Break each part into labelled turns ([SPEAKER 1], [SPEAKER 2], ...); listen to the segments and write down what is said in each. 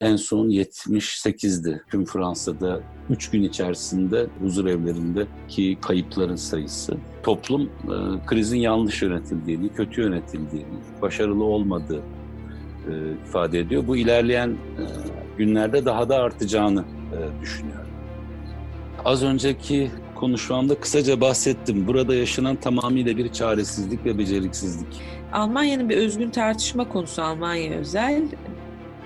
[SPEAKER 1] en son 78'di. Tüm Fransa'da 3 gün içerisinde huzur evlerindeki kayıpların sayısı. Toplum e, krizin yanlış yönetildiğini, kötü yönetildiğini, başarılı olmadığı e, ifade ediyor. Bu ilerleyen e, günlerde daha da artacağını e, düşünüyorum. Az önceki konuşmamda kısaca bahsettim. Burada yaşanan tamamıyla bir çaresizlik ve beceriksizlik.
[SPEAKER 2] Almanya'nın bir özgün tartışma konusu Almanya özel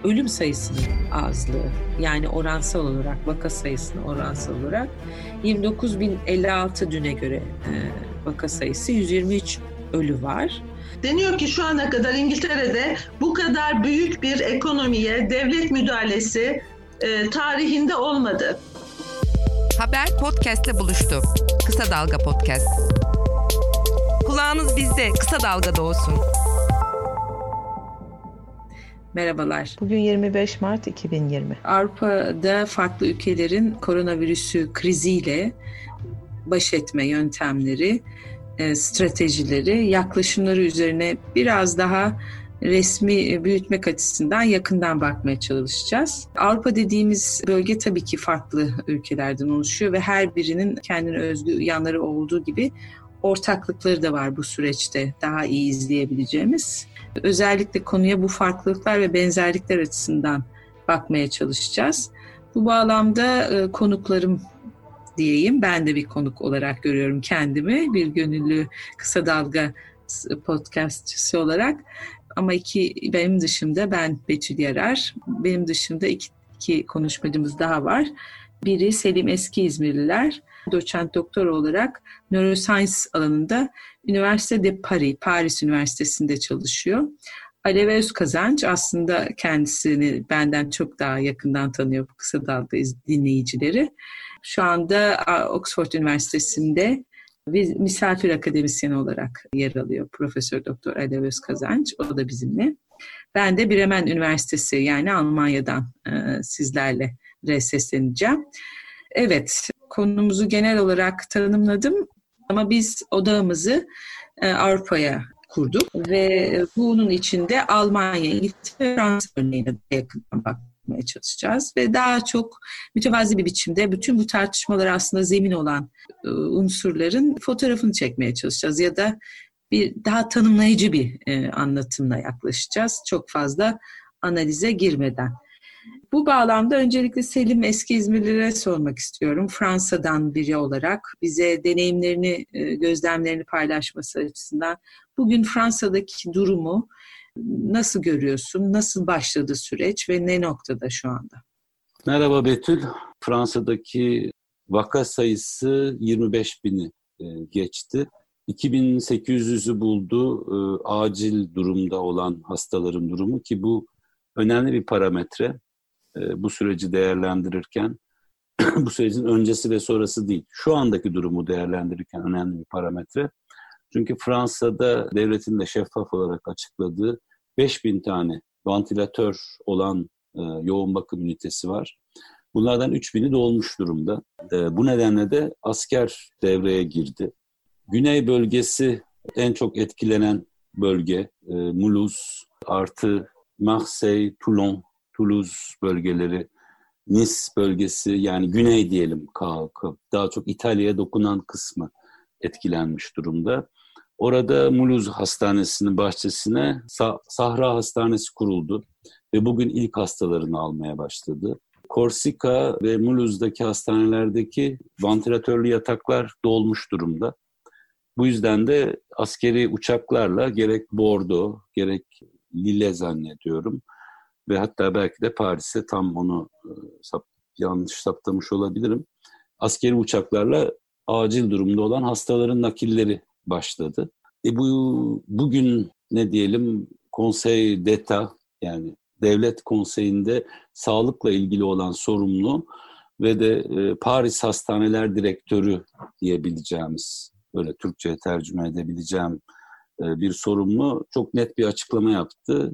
[SPEAKER 2] ölüm sayısının azlığı yani oransal olarak vaka sayısının oransal olarak 29.056 düne göre e, vaka sayısı 123 ölü var.
[SPEAKER 3] Deniyor ki şu ana kadar İngiltere'de bu kadar büyük bir ekonomiye devlet müdahalesi e, tarihinde olmadı.
[SPEAKER 4] Haber podcast'te buluştu. Kısa Dalga Podcast. Kulağınız bizde, Kısa Dalga'da olsun.
[SPEAKER 2] Merhabalar.
[SPEAKER 5] Bugün 25 Mart 2020.
[SPEAKER 2] Avrupa'da farklı ülkelerin koronavirüsü kriziyle baş etme yöntemleri, e, stratejileri, yaklaşımları üzerine biraz daha resmi büyütmek açısından yakından bakmaya çalışacağız. Avrupa dediğimiz bölge tabii ki farklı ülkelerden oluşuyor ve her birinin kendine özgü yanları olduğu gibi ortaklıkları da var bu süreçte daha iyi izleyebileceğimiz. Özellikle konuya bu farklılıklar ve benzerlikler açısından bakmaya çalışacağız. Bu bağlamda e, konuklarım diyeyim. Ben de bir konuk olarak görüyorum kendimi. Bir gönüllü kısa dalga podcastçısı olarak. Ama iki benim dışımda ben Betül Yarar. Benim dışımda iki, iki konuşmacımız daha var. Biri Selim Eski İzmirliler doçent doktor olarak neuroscience alanında Üniversite Paris, Paris Üniversitesi'nde çalışıyor. Alev Özkazanç aslında kendisini benden çok daha yakından tanıyor bu kısa dalga dinleyicileri. Şu anda Oxford Üniversitesi'nde misafir akademisyen olarak yer alıyor Profesör Doktor Alev Özkazanç. O da bizimle. Ben de Bremen Üniversitesi yani Almanya'dan e, sizlerle sesleneceğim. Evet, konumuzu genel olarak tanımladım ama biz odağımızı e, Avrupa'ya kurduk ve bunun içinde Almanya, İngiltere, Fransa örneğine yakından bakmaya çalışacağız ve daha çok mütevazi bir biçimde bütün bu tartışmalara aslında zemin olan e, unsurların fotoğrafını çekmeye çalışacağız ya da bir daha tanımlayıcı bir e, anlatımla yaklaşacağız. Çok fazla analize girmeden. Bu bağlamda öncelikle Selim Eski İzmirlilere sormak istiyorum. Fransa'dan biri olarak bize deneyimlerini, e, gözlemlerini paylaşması açısından bugün Fransa'daki durumu nasıl görüyorsun? Nasıl başladı süreç ve ne noktada şu anda?
[SPEAKER 1] Merhaba Betül. Fransa'daki vaka sayısı 25 bini e, geçti. 2800'ü buldu e, acil durumda olan hastaların durumu ki bu önemli bir parametre. E, bu süreci değerlendirirken bu sürecin öncesi ve sonrası değil. Şu andaki durumu değerlendirirken önemli bir parametre. Çünkü Fransa'da devletin de şeffaf olarak açıkladığı 5000 tane vantilatör olan e, yoğun bakım ünitesi var. Bunlardan 3000'i dolmuş durumda. E, bu nedenle de asker devreye girdi. Güney bölgesi en çok etkilenen bölge. E, Mulhouse artı Marseille, Toulon Toulouse bölgeleri, Nice bölgesi yani güney diyelim daha çok İtalya'ya dokunan kısmı etkilenmiş durumda. Orada Mulhouse Hastanesi'nin bahçesine Sahra Hastanesi kuruldu ve bugün ilk hastalarını almaya başladı. Korsika ve Mulhouse'daki hastanelerdeki vantilatörlü yataklar dolmuş durumda. Bu yüzden de askeri uçaklarla gerek Bordeaux gerek Lille zannediyorum ve hatta belki de Paris'e tam onu e, sap, yanlış saptamış olabilirim. Askeri uçaklarla acil durumda olan hastaların nakilleri başladı. E bu bugün ne diyelim Konsey d'Etat yani devlet konseyinde sağlıkla ilgili olan sorumlu ve de e, Paris Hastaneler Direktörü diyebileceğimiz böyle Türkçe'ye tercüme edebileceğim e, bir sorumlu çok net bir açıklama yaptı.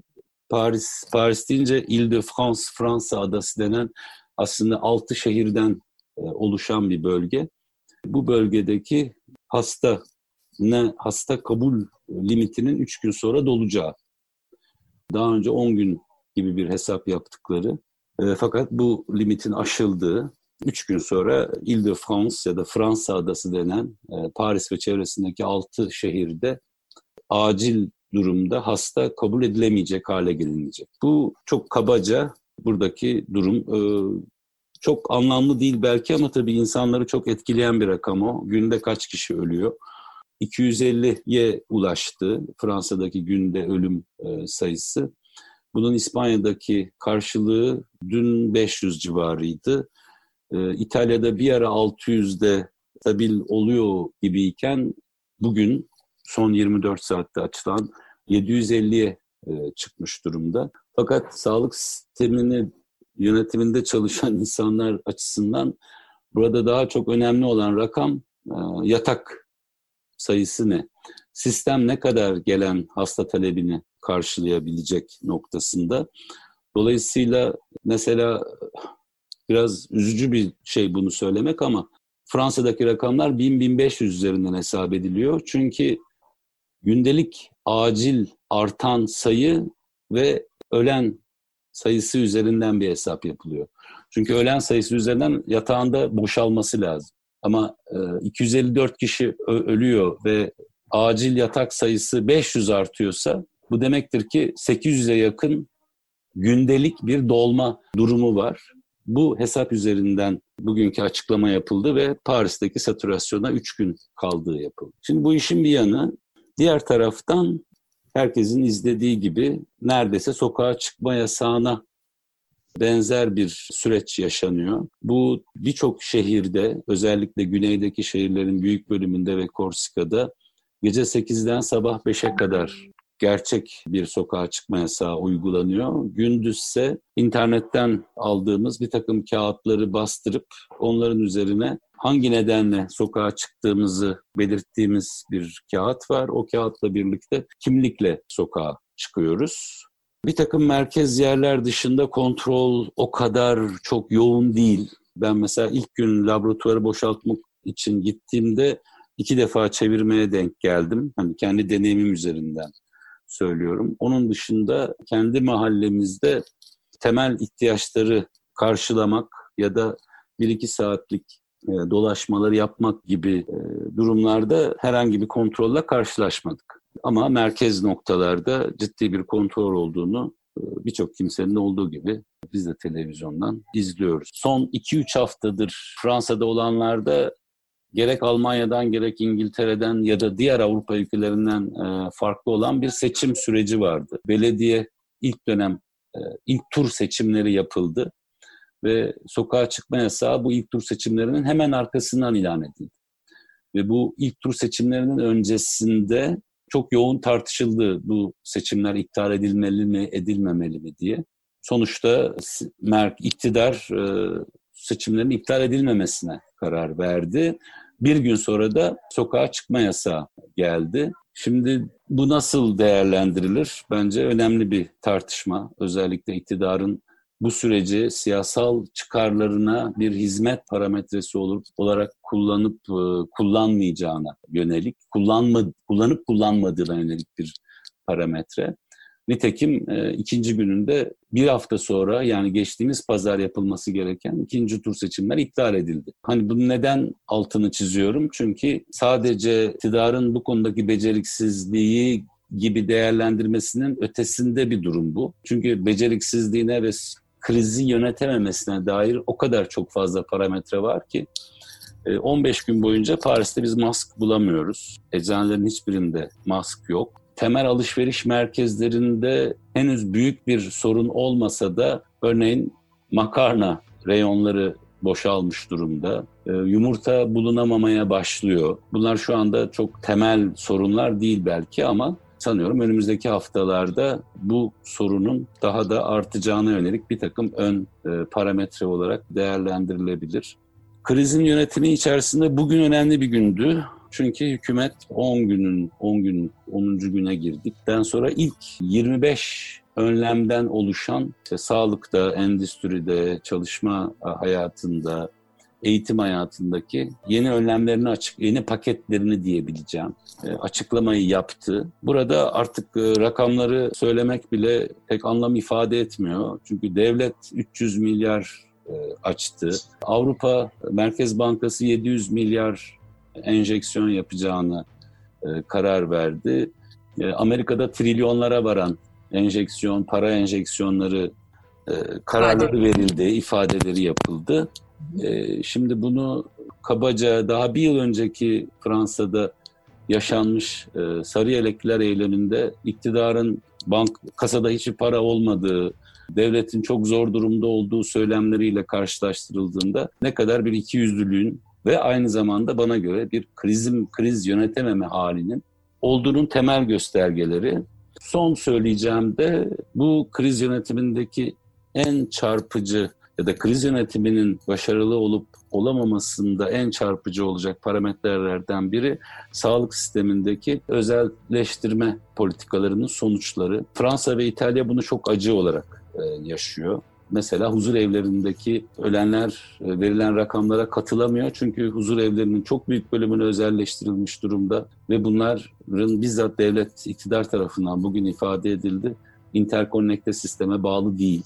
[SPEAKER 1] Paris, Paris deyince Ile-de-France, Fransa adası denen aslında altı şehirden e, oluşan bir bölge. Bu bölgedeki hasta ne hasta kabul limitinin üç gün sonra dolacağı. Daha önce on gün gibi bir hesap yaptıkları E, fakat bu limitin aşıldığı Üç gün sonra Ile-de-France ya da Fransa adası denen e, Paris ve çevresindeki altı şehirde acil durumda hasta kabul edilemeyecek hale gelinecek. Bu çok kabaca buradaki durum. E, çok anlamlı değil belki ama tabii insanları çok etkileyen bir rakam o. Günde kaç kişi ölüyor? 250'ye ulaştı Fransa'daki günde ölüm e, sayısı. Bunun İspanya'daki karşılığı dün 500 civarıydı. E, İtalya'da bir ara 600'de stabil oluyor gibiyken bugün son 24 saatte açılan 750'ye e, çıkmış durumda. Fakat sağlık sistemini yönetiminde çalışan insanlar açısından burada daha çok önemli olan rakam e, yatak sayısı ne? Sistem ne kadar gelen hasta talebini karşılayabilecek noktasında. Dolayısıyla mesela biraz üzücü bir şey bunu söylemek ama Fransa'daki rakamlar 1000-1500 üzerinden hesap ediliyor. Çünkü gündelik acil artan sayı ve ölen sayısı üzerinden bir hesap yapılıyor. Çünkü ölen sayısı üzerinden yatağında boşalması lazım. Ama e, 254 kişi ölüyor ve acil yatak sayısı 500 artıyorsa bu demektir ki 800'e yakın gündelik bir dolma durumu var. Bu hesap üzerinden bugünkü açıklama yapıldı ve Paris'teki satürasyona 3 gün kaldığı yapıldı. Şimdi bu işin bir yanı diğer taraftan herkesin izlediği gibi neredeyse sokağa çıkma yasağına benzer bir süreç yaşanıyor. Bu birçok şehirde özellikle güneydeki şehirlerin büyük bölümünde ve Korsika'da gece 8'den sabah 5'e kadar gerçek bir sokağa çıkma yasağı uygulanıyor. Gündüzse internetten aldığımız bir takım kağıtları bastırıp onların üzerine hangi nedenle sokağa çıktığımızı belirttiğimiz bir kağıt var. O kağıtla birlikte kimlikle sokağa çıkıyoruz. Bir takım merkez yerler dışında kontrol o kadar çok yoğun değil. Ben mesela ilk gün laboratuvarı boşaltmak için gittiğimde iki defa çevirmeye denk geldim. Hani kendi deneyimim üzerinden söylüyorum. Onun dışında kendi mahallemizde temel ihtiyaçları karşılamak ya da bir iki saatlik dolaşmaları yapmak gibi e, durumlarda herhangi bir kontrolle karşılaşmadık. Ama merkez noktalarda ciddi bir kontrol olduğunu e, birçok kimsenin olduğu gibi biz de televizyondan izliyoruz. Son 2-3 haftadır Fransa'da olanlarda gerek Almanya'dan gerek İngiltere'den ya da diğer Avrupa ülkelerinden e, farklı olan bir seçim süreci vardı. Belediye ilk dönem e, ilk tur seçimleri yapıldı ve sokağa çıkma yasağı bu ilk tur seçimlerinin hemen arkasından ilan edildi. Ve bu ilk tur seçimlerinin öncesinde çok yoğun tartışıldı bu seçimler iptal edilmeli mi, edilmemeli mi diye. Sonuçta Merk iktidar e, seçimlerin iptal edilmemesine karar verdi. Bir gün sonra da sokağa çıkma yasağı geldi. Şimdi bu nasıl değerlendirilir? Bence önemli bir tartışma. Özellikle iktidarın bu süreci siyasal çıkarlarına bir hizmet parametresi olup olarak kullanıp e, kullanmayacağına yönelik, kullanma, kullanıp kullanmadığına yönelik bir parametre. Nitekim e, ikinci gününde bir hafta sonra yani geçtiğimiz pazar yapılması gereken ikinci tur seçimler iptal edildi. Hani bunu neden altını çiziyorum? Çünkü sadece iktidarın bu konudaki beceriksizliği gibi değerlendirmesinin ötesinde bir durum bu. Çünkü beceriksizliğine ve krizi yönetememesine dair o kadar çok fazla parametre var ki 15 e, gün boyunca Paris'te biz mask bulamıyoruz. Eczanelerin hiçbirinde mask yok temel alışveriş merkezlerinde henüz büyük bir sorun olmasa da örneğin makarna reyonları boşalmış durumda. E, yumurta bulunamamaya başlıyor. Bunlar şu anda çok temel sorunlar değil belki ama sanıyorum önümüzdeki haftalarda bu sorunun daha da artacağına yönelik bir takım ön e, parametre olarak değerlendirilebilir. Krizin yönetimi içerisinde bugün önemli bir gündü. Çünkü hükümet 10 günün 10 gün 10. güne girdikten sonra ilk 25 önlemden oluşan işte sağlıkta, endüstride, çalışma hayatında, eğitim hayatındaki yeni önlemlerini açık, yeni paketlerini diyebileceğim e, açıklamayı yaptı. Burada artık e, rakamları söylemek bile pek anlam ifade etmiyor. Çünkü devlet 300 milyar e, açtı. Avrupa Merkez Bankası 700 milyar enjeksiyon yapacağını karar verdi. Amerika'da trilyonlara varan enjeksiyon, para enjeksiyonları kararları verildi, ifadeleri yapıldı. E, şimdi bunu kabaca daha bir yıl önceki Fransa'da yaşanmış e, sarı yelekliler eyleminde iktidarın bank kasada hiçbir para olmadığı, devletin çok zor durumda olduğu söylemleriyle karşılaştırıldığında ne kadar bir ikiyüzlülüğün ve aynı zamanda bana göre bir krizim kriz yönetememe halinin olduğunun temel göstergeleri. Son söyleyeceğim de bu kriz yönetimindeki en çarpıcı ya da kriz yönetiminin başarılı olup olamamasında en çarpıcı olacak parametrelerden biri sağlık sistemindeki özelleştirme politikalarının sonuçları. Fransa ve İtalya bunu çok acı olarak e, yaşıyor. Mesela huzur evlerindeki ölenler e, verilen rakamlara katılamıyor. Çünkü huzur evlerinin çok büyük bölümünü özelleştirilmiş durumda ve bunların bizzat devlet iktidar tarafından bugün ifade edildi. Interkonnekte sisteme bağlı değil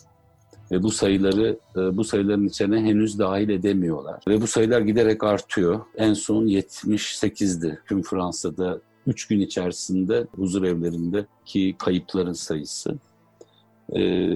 [SPEAKER 1] ve bu sayıları e, bu sayıların içine henüz dahil edemiyorlar. Ve bu sayılar giderek artıyor. En son 78'di tüm Fransa'da 3 gün içerisinde huzur evlerindeki kayıpların sayısı. E,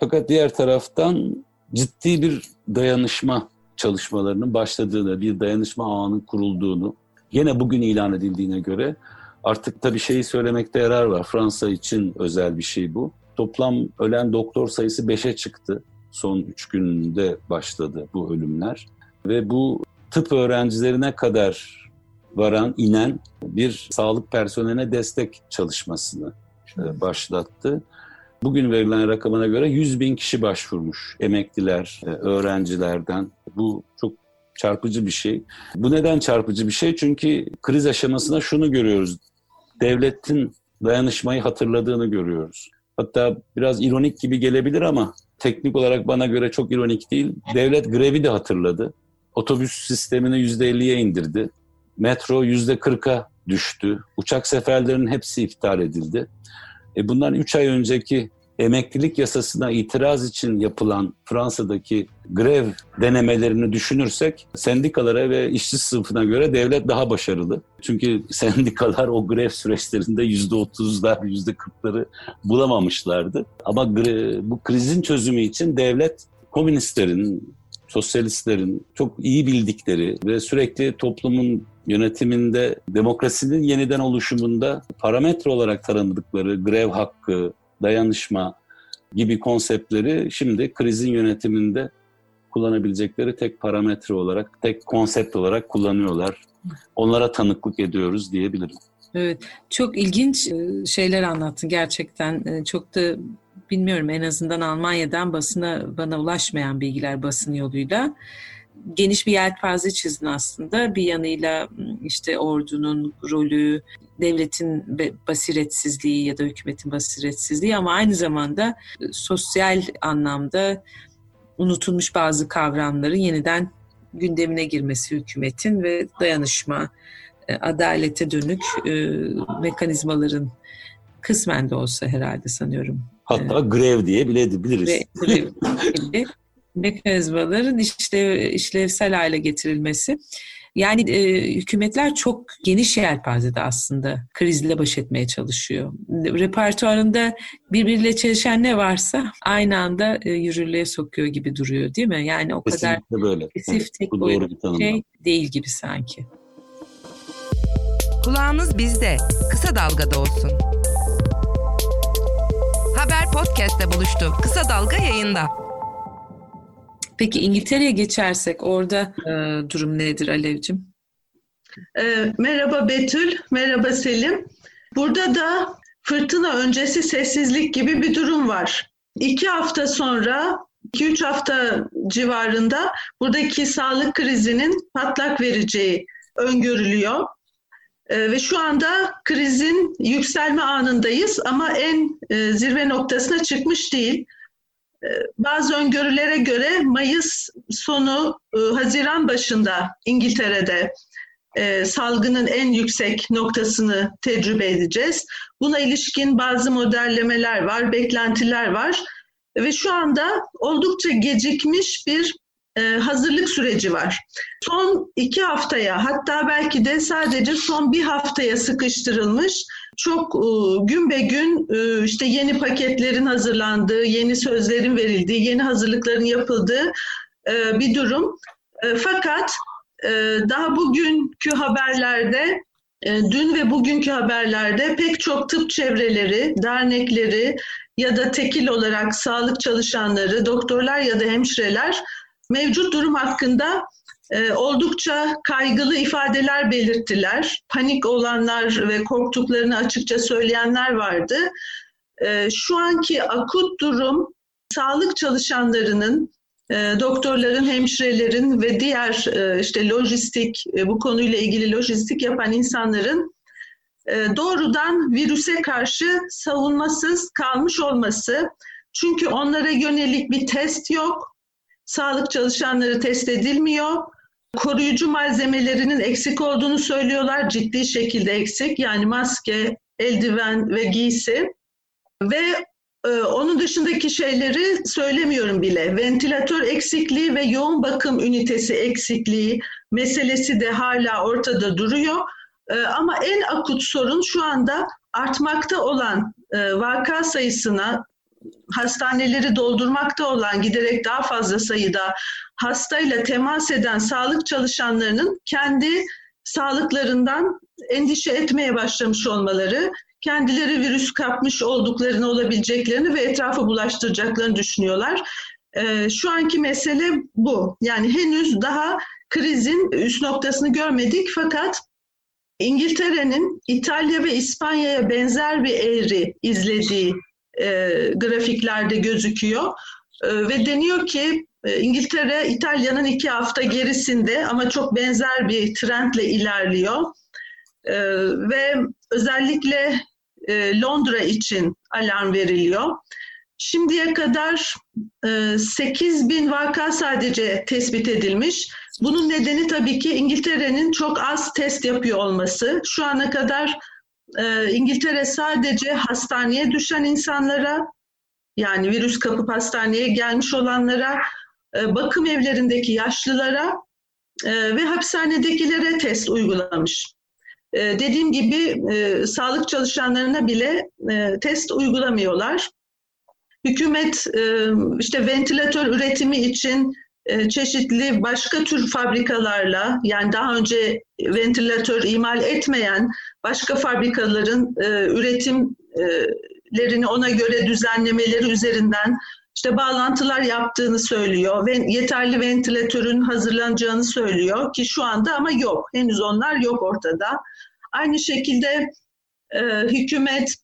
[SPEAKER 1] fakat diğer taraftan ciddi bir dayanışma çalışmalarının başladığını, bir dayanışma ağının kurulduğunu, yine bugün ilan edildiğine göre artık tabii şeyi söylemekte yarar var. Fransa için özel bir şey bu. Toplam ölen doktor sayısı 5'e çıktı. Son 3 günde başladı bu ölümler. Ve bu tıp öğrencilerine kadar varan, inen bir sağlık personeline destek çalışmasını e, başlattı. Bugün verilen rakamına göre 100 bin kişi başvurmuş emekliler, e, öğrencilerden. Bu çok çarpıcı bir şey. Bu neden çarpıcı bir şey? Çünkü kriz aşamasında şunu görüyoruz. Devletin dayanışmayı hatırladığını görüyoruz. Hatta biraz ironik gibi gelebilir ama teknik olarak bana göre çok ironik değil. Devlet grevi de hatırladı. Otobüs sistemini %50'ye indirdi. Metro %40'a düştü. Uçak seferlerinin hepsi iptal edildi. E bundan 3 ay önceki emeklilik yasasına itiraz için yapılan Fransa'daki grev denemelerini düşünürsek sendikalara ve işçi sınıfına göre devlet daha başarılı. Çünkü sendikalar o grev süreçlerinde yüzde otuzlar, yüzde kırkları bulamamışlardı. Ama bu krizin çözümü için devlet komünistlerin, sosyalistlerin çok iyi bildikleri ve sürekli toplumun yönetiminde, demokrasinin yeniden oluşumunda parametre olarak tanımladıkları grev hakkı, dayanışma gibi konseptleri şimdi krizin yönetiminde kullanabilecekleri tek parametre olarak, tek konsept olarak kullanıyorlar. Onlara tanıklık ediyoruz diyebilirim.
[SPEAKER 2] Evet, çok ilginç e, şeyler anlattın gerçekten. E, çok da bilmiyorum en azından Almanya'dan basına bana ulaşmayan bilgiler basın yoluyla geniş bir yelpaze çizdin aslında. Bir yanıyla işte ordunun rolü, devletin basiretsizliği ya da hükümetin basiretsizliği ama aynı zamanda sosyal anlamda unutulmuş bazı kavramların yeniden gündemine girmesi hükümetin ve dayanışma, adalete dönük mekanizmaların kısmen de olsa herhalde sanıyorum.
[SPEAKER 1] Hatta grev diye bile biliriz. Grev,
[SPEAKER 2] mekanizmaların işlev, işlevsel hale getirilmesi. Yani e, hükümetler çok geniş yelpazede aslında krizle baş etmeye çalışıyor. Repertuarında birbiriyle çelişen ne varsa aynı anda e, yürürlüğe sokuyor gibi duruyor değil mi? Yani o Kesinlikle kadar böyle. Kesif tek boyutlu bir şey değil gibi sanki.
[SPEAKER 4] Kulağınız bizde. Kısa Dalga'da olsun. Haber podcast'te buluştu. Kısa Dalga yayında.
[SPEAKER 2] Peki İngiltere'ye geçersek orada e, durum nedir Alevcim?
[SPEAKER 3] E, merhaba Betül, merhaba Selim. Burada da fırtına öncesi sessizlik gibi bir durum var. İki hafta sonra, iki üç hafta civarında buradaki sağlık krizinin patlak vereceği öngörülüyor. E, ve şu anda krizin yükselme anındayız ama en e, zirve noktasına çıkmış değil. Bazı öngörülere göre Mayıs sonu, Haziran başında İngiltere'de salgının en yüksek noktasını tecrübe edeceğiz. Buna ilişkin bazı modellemeler var, beklentiler var ve şu anda oldukça gecikmiş bir e, hazırlık süreci var. Son iki haftaya hatta belki de sadece son bir haftaya sıkıştırılmış çok e, gün be gün e, işte yeni paketlerin hazırlandığı, yeni sözlerin verildiği, yeni hazırlıkların yapıldığı e, bir durum. Fakat daha bugünkü haberlerde dün ve bugünkü haberlerde pek çok tıp çevreleri, dernekleri ya da tekil olarak sağlık çalışanları, doktorlar ya da hemşireler mevcut durum hakkında e, oldukça kaygılı ifadeler belirttiler. Panik olanlar ve korktuklarını açıkça söyleyenler vardı. E, şu anki akut durum sağlık çalışanlarının, e, doktorların, hemşirelerin ve diğer e, işte lojistik, e, bu konuyla ilgili lojistik yapan insanların doğrudan virüse karşı savunmasız kalmış olması. Çünkü onlara yönelik bir test yok, Sağlık çalışanları test edilmiyor. Koruyucu malzemelerinin eksik olduğunu söylüyorlar. Ciddi şekilde eksik. Yani maske, eldiven ve giysi. Ve e, onun dışındaki şeyleri söylemiyorum bile. Ventilatör eksikliği ve yoğun bakım ünitesi eksikliği meselesi de hala ortada duruyor. E, ama en akut sorun şu anda artmakta olan e, vaka sayısına hastaneleri doldurmakta olan giderek daha fazla sayıda hastayla temas eden sağlık çalışanlarının kendi sağlıklarından endişe etmeye başlamış olmaları, kendileri virüs kapmış olduklarını, olabileceklerini ve etrafı bulaştıracaklarını düşünüyorlar. Ee, şu anki mesele bu. Yani henüz daha krizin üst noktasını görmedik fakat İngiltere'nin İtalya ve İspanya'ya benzer bir eğri izlediği e, grafiklerde gözüküyor. E, ve deniyor ki e, İngiltere İtalya'nın iki hafta gerisinde ama çok benzer bir trendle ilerliyor. E, ve özellikle e, Londra için alarm veriliyor. Şimdiye kadar e, 8 bin vaka sadece tespit edilmiş. Bunun nedeni tabii ki İngiltere'nin çok az test yapıyor olması. Şu ana kadar e, İngiltere sadece hastaneye düşen insanlara yani virüs kapıp hastaneye gelmiş olanlara, e, bakım evlerindeki yaşlılara e, ve hapishanedekilere test uygulamış. E, dediğim gibi sağlık çalışanlarına bile test uygulamıyorlar. Hükümet işte ventilatör üretimi için çeşitli başka tür fabrikalarla yani daha önce ventilatör imal etmeyen başka fabrikaların e, üretimlerini ona göre düzenlemeleri üzerinden işte bağlantılar yaptığını söylüyor ve yeterli ventilatörün hazırlanacağını söylüyor ki şu anda ama yok. Henüz onlar yok ortada. Aynı şekilde e, hükümet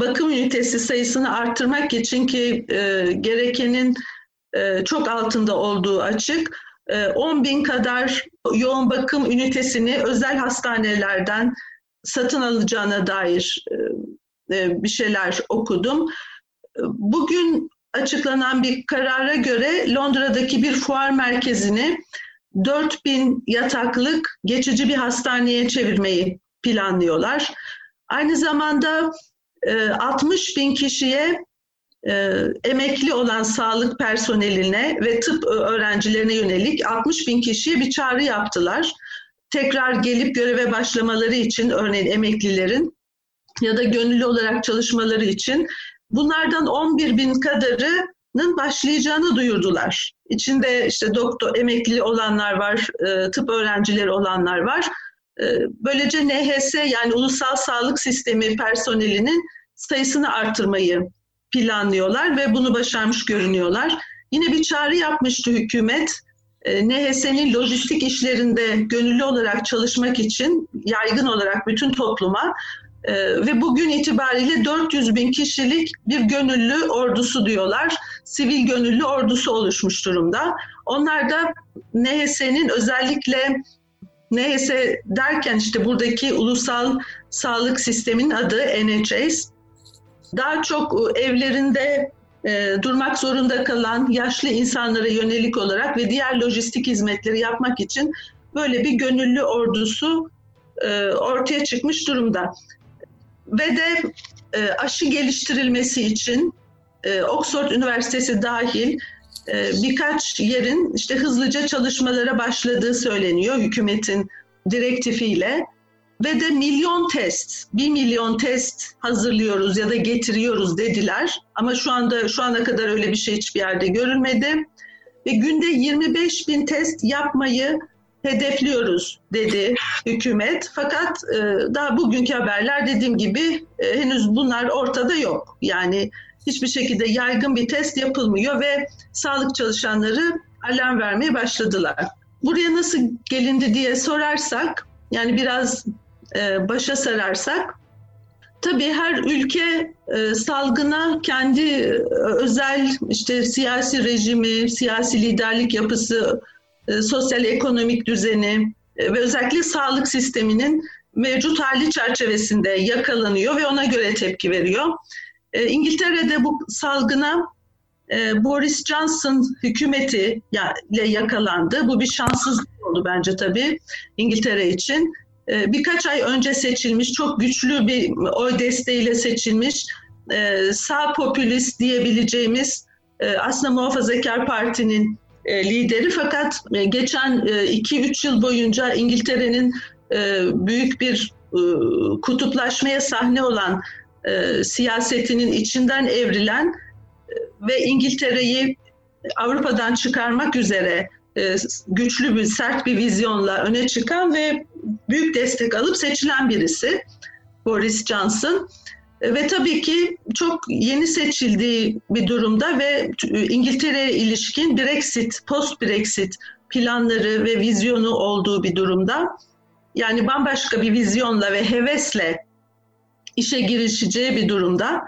[SPEAKER 3] bakım ünitesi sayısını arttırmak için ki e, gerekenin e, çok altında olduğu açık. 10 e, bin kadar yoğun bakım ünitesini özel hastanelerden satın alacağına dair e, bir şeyler okudum. Bugün açıklanan bir karara göre Londra'daki bir fuar merkezini 4000 yataklık geçici bir hastaneye çevirmeyi planlıyorlar. Aynı zamanda 60 bin kişiye e, emekli olan sağlık personeline ve tıp öğrencilerine yönelik 60 bin kişiye bir çağrı yaptılar. Tekrar gelip göreve başlamaları için örneğin emeklilerin ya da gönüllü olarak çalışmaları için bunlardan 11 bin kadarının başlayacağını duyurdular. İçinde işte doktor, emekli olanlar var, e, tıp öğrencileri olanlar var. E, böylece NHS yani Ulusal Sağlık Sistemi personelinin sayısını artırmayı planlıyorlar ve bunu başarmış görünüyorlar. Yine bir çağrı yapmıştı hükümet. E, NHS'nin lojistik işlerinde gönüllü olarak çalışmak için yaygın olarak bütün topluma e, ve bugün itibariyle 400 bin kişilik bir gönüllü ordusu diyorlar. Sivil gönüllü ordusu oluşmuş durumda. Onlar da NHS'nin özellikle NHS derken işte buradaki ulusal sağlık sisteminin adı NHS daha çok evlerinde e, durmak zorunda kalan yaşlı insanlara yönelik olarak ve diğer lojistik hizmetleri yapmak için böyle bir gönüllü ordusu e, ortaya çıkmış durumda. Ve de e, aşı geliştirilmesi için Oxford Üniversitesi dahil birkaç yerin işte hızlıca çalışmalara başladığı söyleniyor hükümetin direktifiyle ve de milyon test, bir milyon test hazırlıyoruz ya da getiriyoruz dediler. Ama şu anda şu ana kadar öyle bir şey hiçbir yerde görülmedi. Ve günde 25 bin test yapmayı hedefliyoruz dedi hükümet. Fakat e, daha bugünkü haberler dediğim gibi e, henüz bunlar ortada yok. Yani hiçbir şekilde yaygın bir test yapılmıyor ve sağlık çalışanları alarm vermeye başladılar. Buraya nasıl gelindi diye sorarsak, yani biraz e, başa sararsak, tabii her ülke e, salgına kendi e, özel işte siyasi rejimi, siyasi liderlik yapısı, sosyal ekonomik düzeni ve özellikle sağlık sisteminin mevcut hali çerçevesinde yakalanıyor ve ona göre tepki veriyor. İngiltere'de bu salgına Boris Johnson hükümeti ile yakalandı. Bu bir şanssızlık oldu bence tabii İngiltere için. E, birkaç ay önce seçilmiş, çok güçlü bir oy desteğiyle seçilmiş e, sağ popülist diyebileceğimiz e, aslında muhafazakar partinin e, lideri. Fakat geçen 2-3 e, yıl boyunca İngiltere'nin büyük bir kutuplaşmaya sahne olan siyasetinin içinden evrilen ve İngiltere'yi Avrupa'dan çıkarmak üzere güçlü bir sert bir vizyonla öne çıkan ve büyük destek alıp seçilen birisi Boris Johnson. E, ve tabii ki çok yeni seçildiği bir durumda ve İngiltere'ye ilişkin Brexit, post Brexit planları ve vizyonu olduğu bir durumda. Yani bambaşka bir vizyonla ve hevesle işe girişeceği bir durumda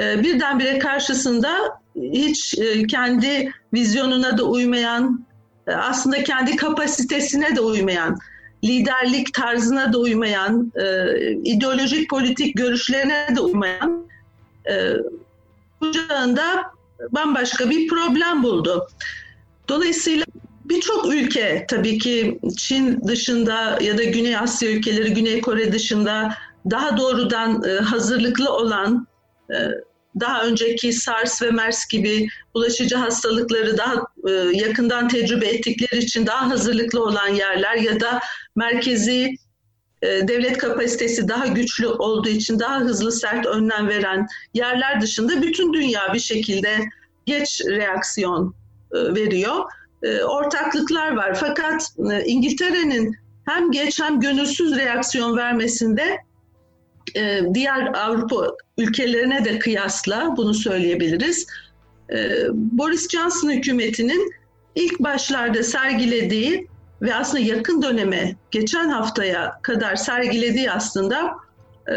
[SPEAKER 3] e, birdenbire karşısında hiç e, kendi vizyonuna da uymayan, e, aslında kendi kapasitesine de uymayan, liderlik tarzına da uymayan, ideolojik politik görüşlerine de uymayan kucağında bambaşka bir problem buldu. Dolayısıyla birçok ülke tabii ki Çin dışında ya da Güney Asya ülkeleri, Güney Kore dışında daha doğrudan e, hazırlıklı olan e, daha önceki SARS ve MERS gibi bulaşıcı hastalıkları daha e, yakından tecrübe ettikleri için daha hazırlıklı olan yerler ya da merkezi e, devlet kapasitesi daha güçlü olduğu için daha hızlı sert önlem veren yerler dışında bütün dünya bir şekilde geç reaksiyon e, veriyor. E, ortaklıklar var fakat e, İngiltere'nin hem geç hem gönülsüz reaksiyon vermesinde e, diğer Avrupa ülkelerine de kıyasla bunu söyleyebiliriz. E, Boris Johnson hükümetinin ilk başlarda sergilediği ve aslında yakın döneme, geçen haftaya kadar sergilediği aslında e,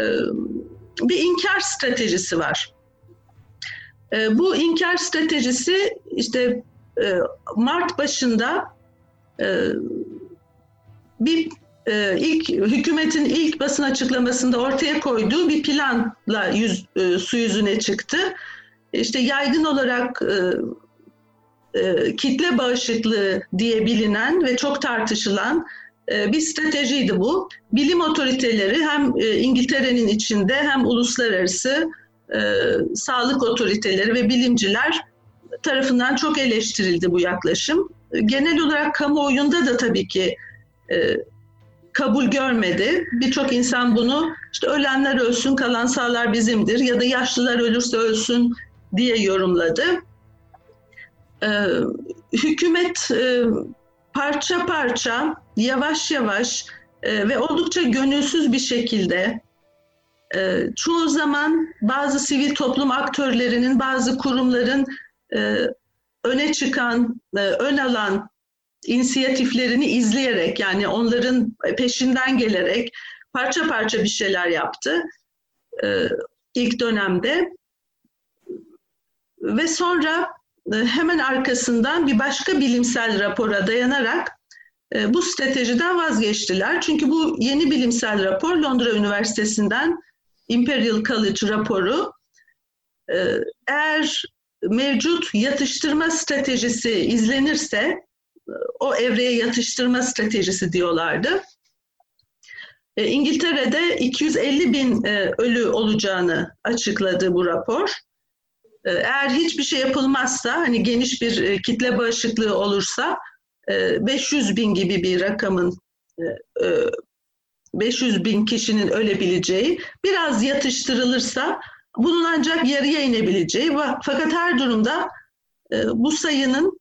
[SPEAKER 3] bir inkar stratejisi var. bu inkar stratejisi işte Mart başında bir e, ilk hükümetin ilk basın açıklamasında ortaya koyduğu bir planla yüz, e, su yüzüne çıktı. İşte yaygın olarak e, e, kitle bağışıklığı diye bilinen ve çok tartışılan e, bir stratejiydi bu. Bilim otoriteleri hem e, İngiltere'nin içinde hem uluslararası e, sağlık otoriteleri ve bilimciler tarafından çok eleştirildi bu yaklaşım. Genel olarak kamuoyunda da tabii ki e, kabul görmedi. Birçok insan bunu işte ölenler ölsün, kalan sağlar bizimdir ya da yaşlılar ölürse ölsün diye yorumladı. Ee, hükümet e, parça parça, yavaş yavaş e, ve oldukça gönülsüz bir şekilde e, çoğu zaman bazı sivil toplum aktörlerinin, bazı kurumların e, öne çıkan, e, ön alan inisiyatiflerini izleyerek yani onların peşinden gelerek parça parça bir şeyler yaptı. E, ilk dönemde. Ve sonra e, hemen arkasından bir başka bilimsel rapora dayanarak e, bu stratejiden vazgeçtiler. Çünkü bu yeni bilimsel rapor Londra Üniversitesi'nden Imperial College raporu. Eğer mevcut yatıştırma stratejisi izlenirse o evreye yatıştırma stratejisi diyorlardı. E, İngiltere'de 250 bin e, ölü olacağını açıkladı bu rapor. E, eğer hiçbir şey yapılmazsa, hani geniş bir kitle bağışıklığı olursa 500 bin gibi bir rakamın 500 bin kişinin ölebileceği, biraz yatıştırılırsa bunun ancak yarıya inebileceği fakat her durumda bu sayının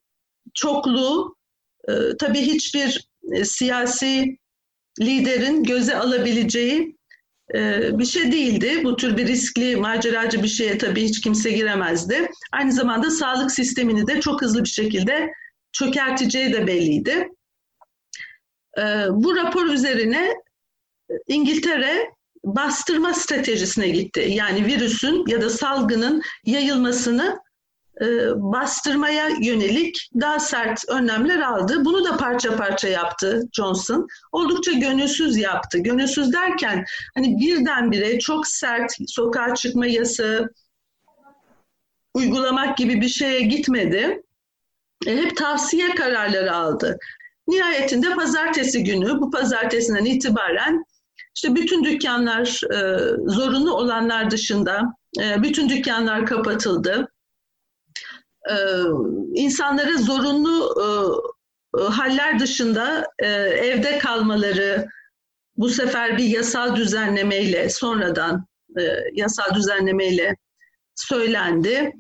[SPEAKER 3] çokluğu tabii hiçbir siyasi liderin göze alabileceği e, bir şey değildi. Bu tür bir riskli, maceracı bir şeye tabii hiç kimse giremezdi. Aynı zamanda sağlık sistemini de çok hızlı bir şekilde çökerteceği de belliydi. E, bu rapor üzerine İngiltere bastırma stratejisine gitti. Yani virüsün ya da salgının yayılmasını e, bastırmaya yönelik daha sert önlemler aldı. Bunu da parça parça yaptı Johnson. Oldukça gönülsüz yaptı. Gönülsüz derken hani birdenbire çok sert sokağa çıkma yasağı uygulamak gibi bir şeye gitmedi. E, hep tavsiye kararları aldı. Nihayetinde pazartesi günü, bu pazartesinden itibaren işte bütün dükkanlar e, zorunlu olanlar dışında e, bütün dükkanlar kapatıldı e, insanlara zorunlu e, e, haller dışında e, evde kalmaları bu sefer bir yasal düzenlemeyle sonradan e, yasal düzenlemeyle söylendi.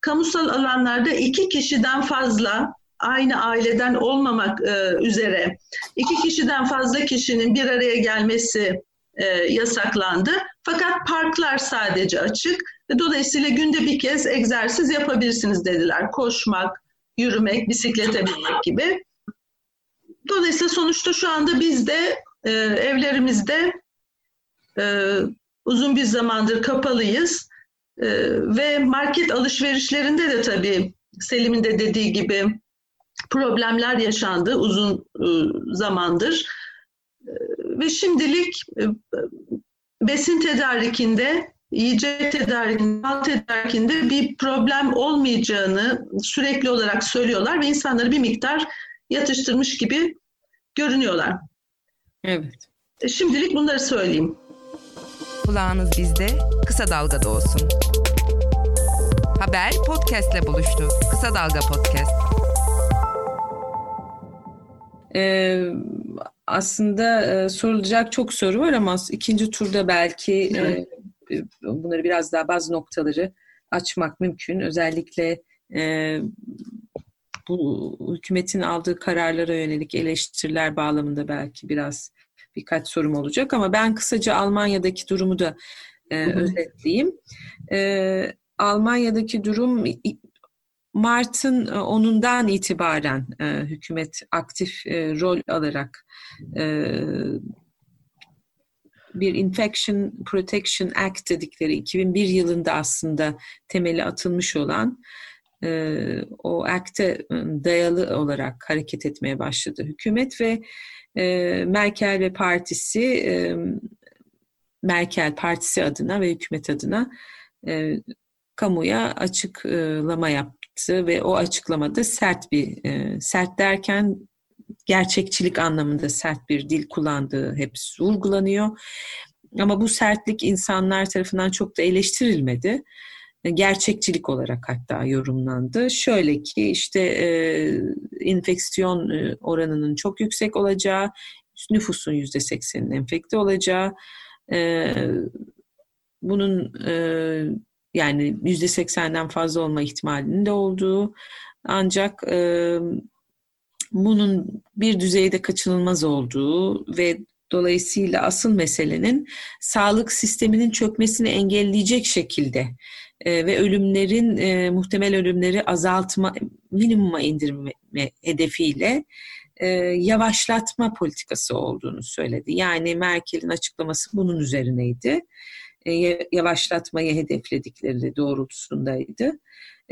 [SPEAKER 3] Kamusal alanlarda iki kişiden fazla aynı aileden olmamak e, üzere iki kişiden fazla kişinin bir araya gelmesi e, yasaklandı. Fakat parklar sadece açık Dolayısıyla günde bir kez egzersiz yapabilirsiniz dediler. Koşmak, yürümek, bisiklete binmek gibi. Dolayısıyla sonuçta şu anda biz de e, evlerimizde e, uzun bir zamandır kapalıyız. E, ve market alışverişlerinde de tabii Selim'in de dediği gibi problemler yaşandı uzun e, zamandır. E, ve şimdilik e, besin tedarikinde yiyecek tedarikinde, mal tedarikinde bir problem olmayacağını sürekli olarak söylüyorlar ve insanları bir miktar yatıştırmış gibi görünüyorlar.
[SPEAKER 2] Evet.
[SPEAKER 3] E, şimdilik bunları söyleyeyim.
[SPEAKER 4] Kulağınız bizde, kısa dalgada olsun. Haber podcastle buluştu. Kısa Dalga Podcast.
[SPEAKER 2] Ee, aslında e, sorulacak çok soru var ama ikinci turda belki e, evet. bunları biraz daha bazı noktaları açmak mümkün. Özellikle e, bu hükümetin aldığı kararlara yönelik eleştiriler bağlamında belki biraz birkaç sorum olacak ama ben kısaca Almanya'daki durumu da e, özetleyeyim. E, Almanya'daki durum Mart'ın 10'undan itibaren e, hükümet aktif e, rol alarak e, bir Infection Protection Act dedikleri 2001 yılında aslında temeli atılmış olan e, o Act'e dayalı olarak hareket etmeye başladı hükümet ve e, Merkel ve partisi e, Merkel partisi adına ve hükümet adına e, kamuya açıklama yaptı ve o açıklamada sert bir e, sert derken gerçekçilik anlamında sert bir dil kullandığı hep vurgulanıyor. Ama bu sertlik insanlar tarafından çok da eleştirilmedi. Gerçekçilik olarak hatta yorumlandı. Şöyle ki işte e, enfeksiyon e, oranının çok yüksek olacağı, nüfusun yüzde seksenin enfekte olacağı, e, bunun e, yani yüzde seksenden fazla olma ihtimalinin de olduğu ancak e, bunun bir düzeyde kaçınılmaz olduğu ve dolayısıyla asıl meselenin sağlık sisteminin çökmesini engelleyecek şekilde e, ve ölümlerin e, muhtemel ölümleri azaltma minimuma indirme hedefiyle e, yavaşlatma politikası olduğunu söyledi. Yani Merkel'in açıklaması bunun üzerineydi. E, yavaşlatmayı hedefledikleri doğrultusundaydı.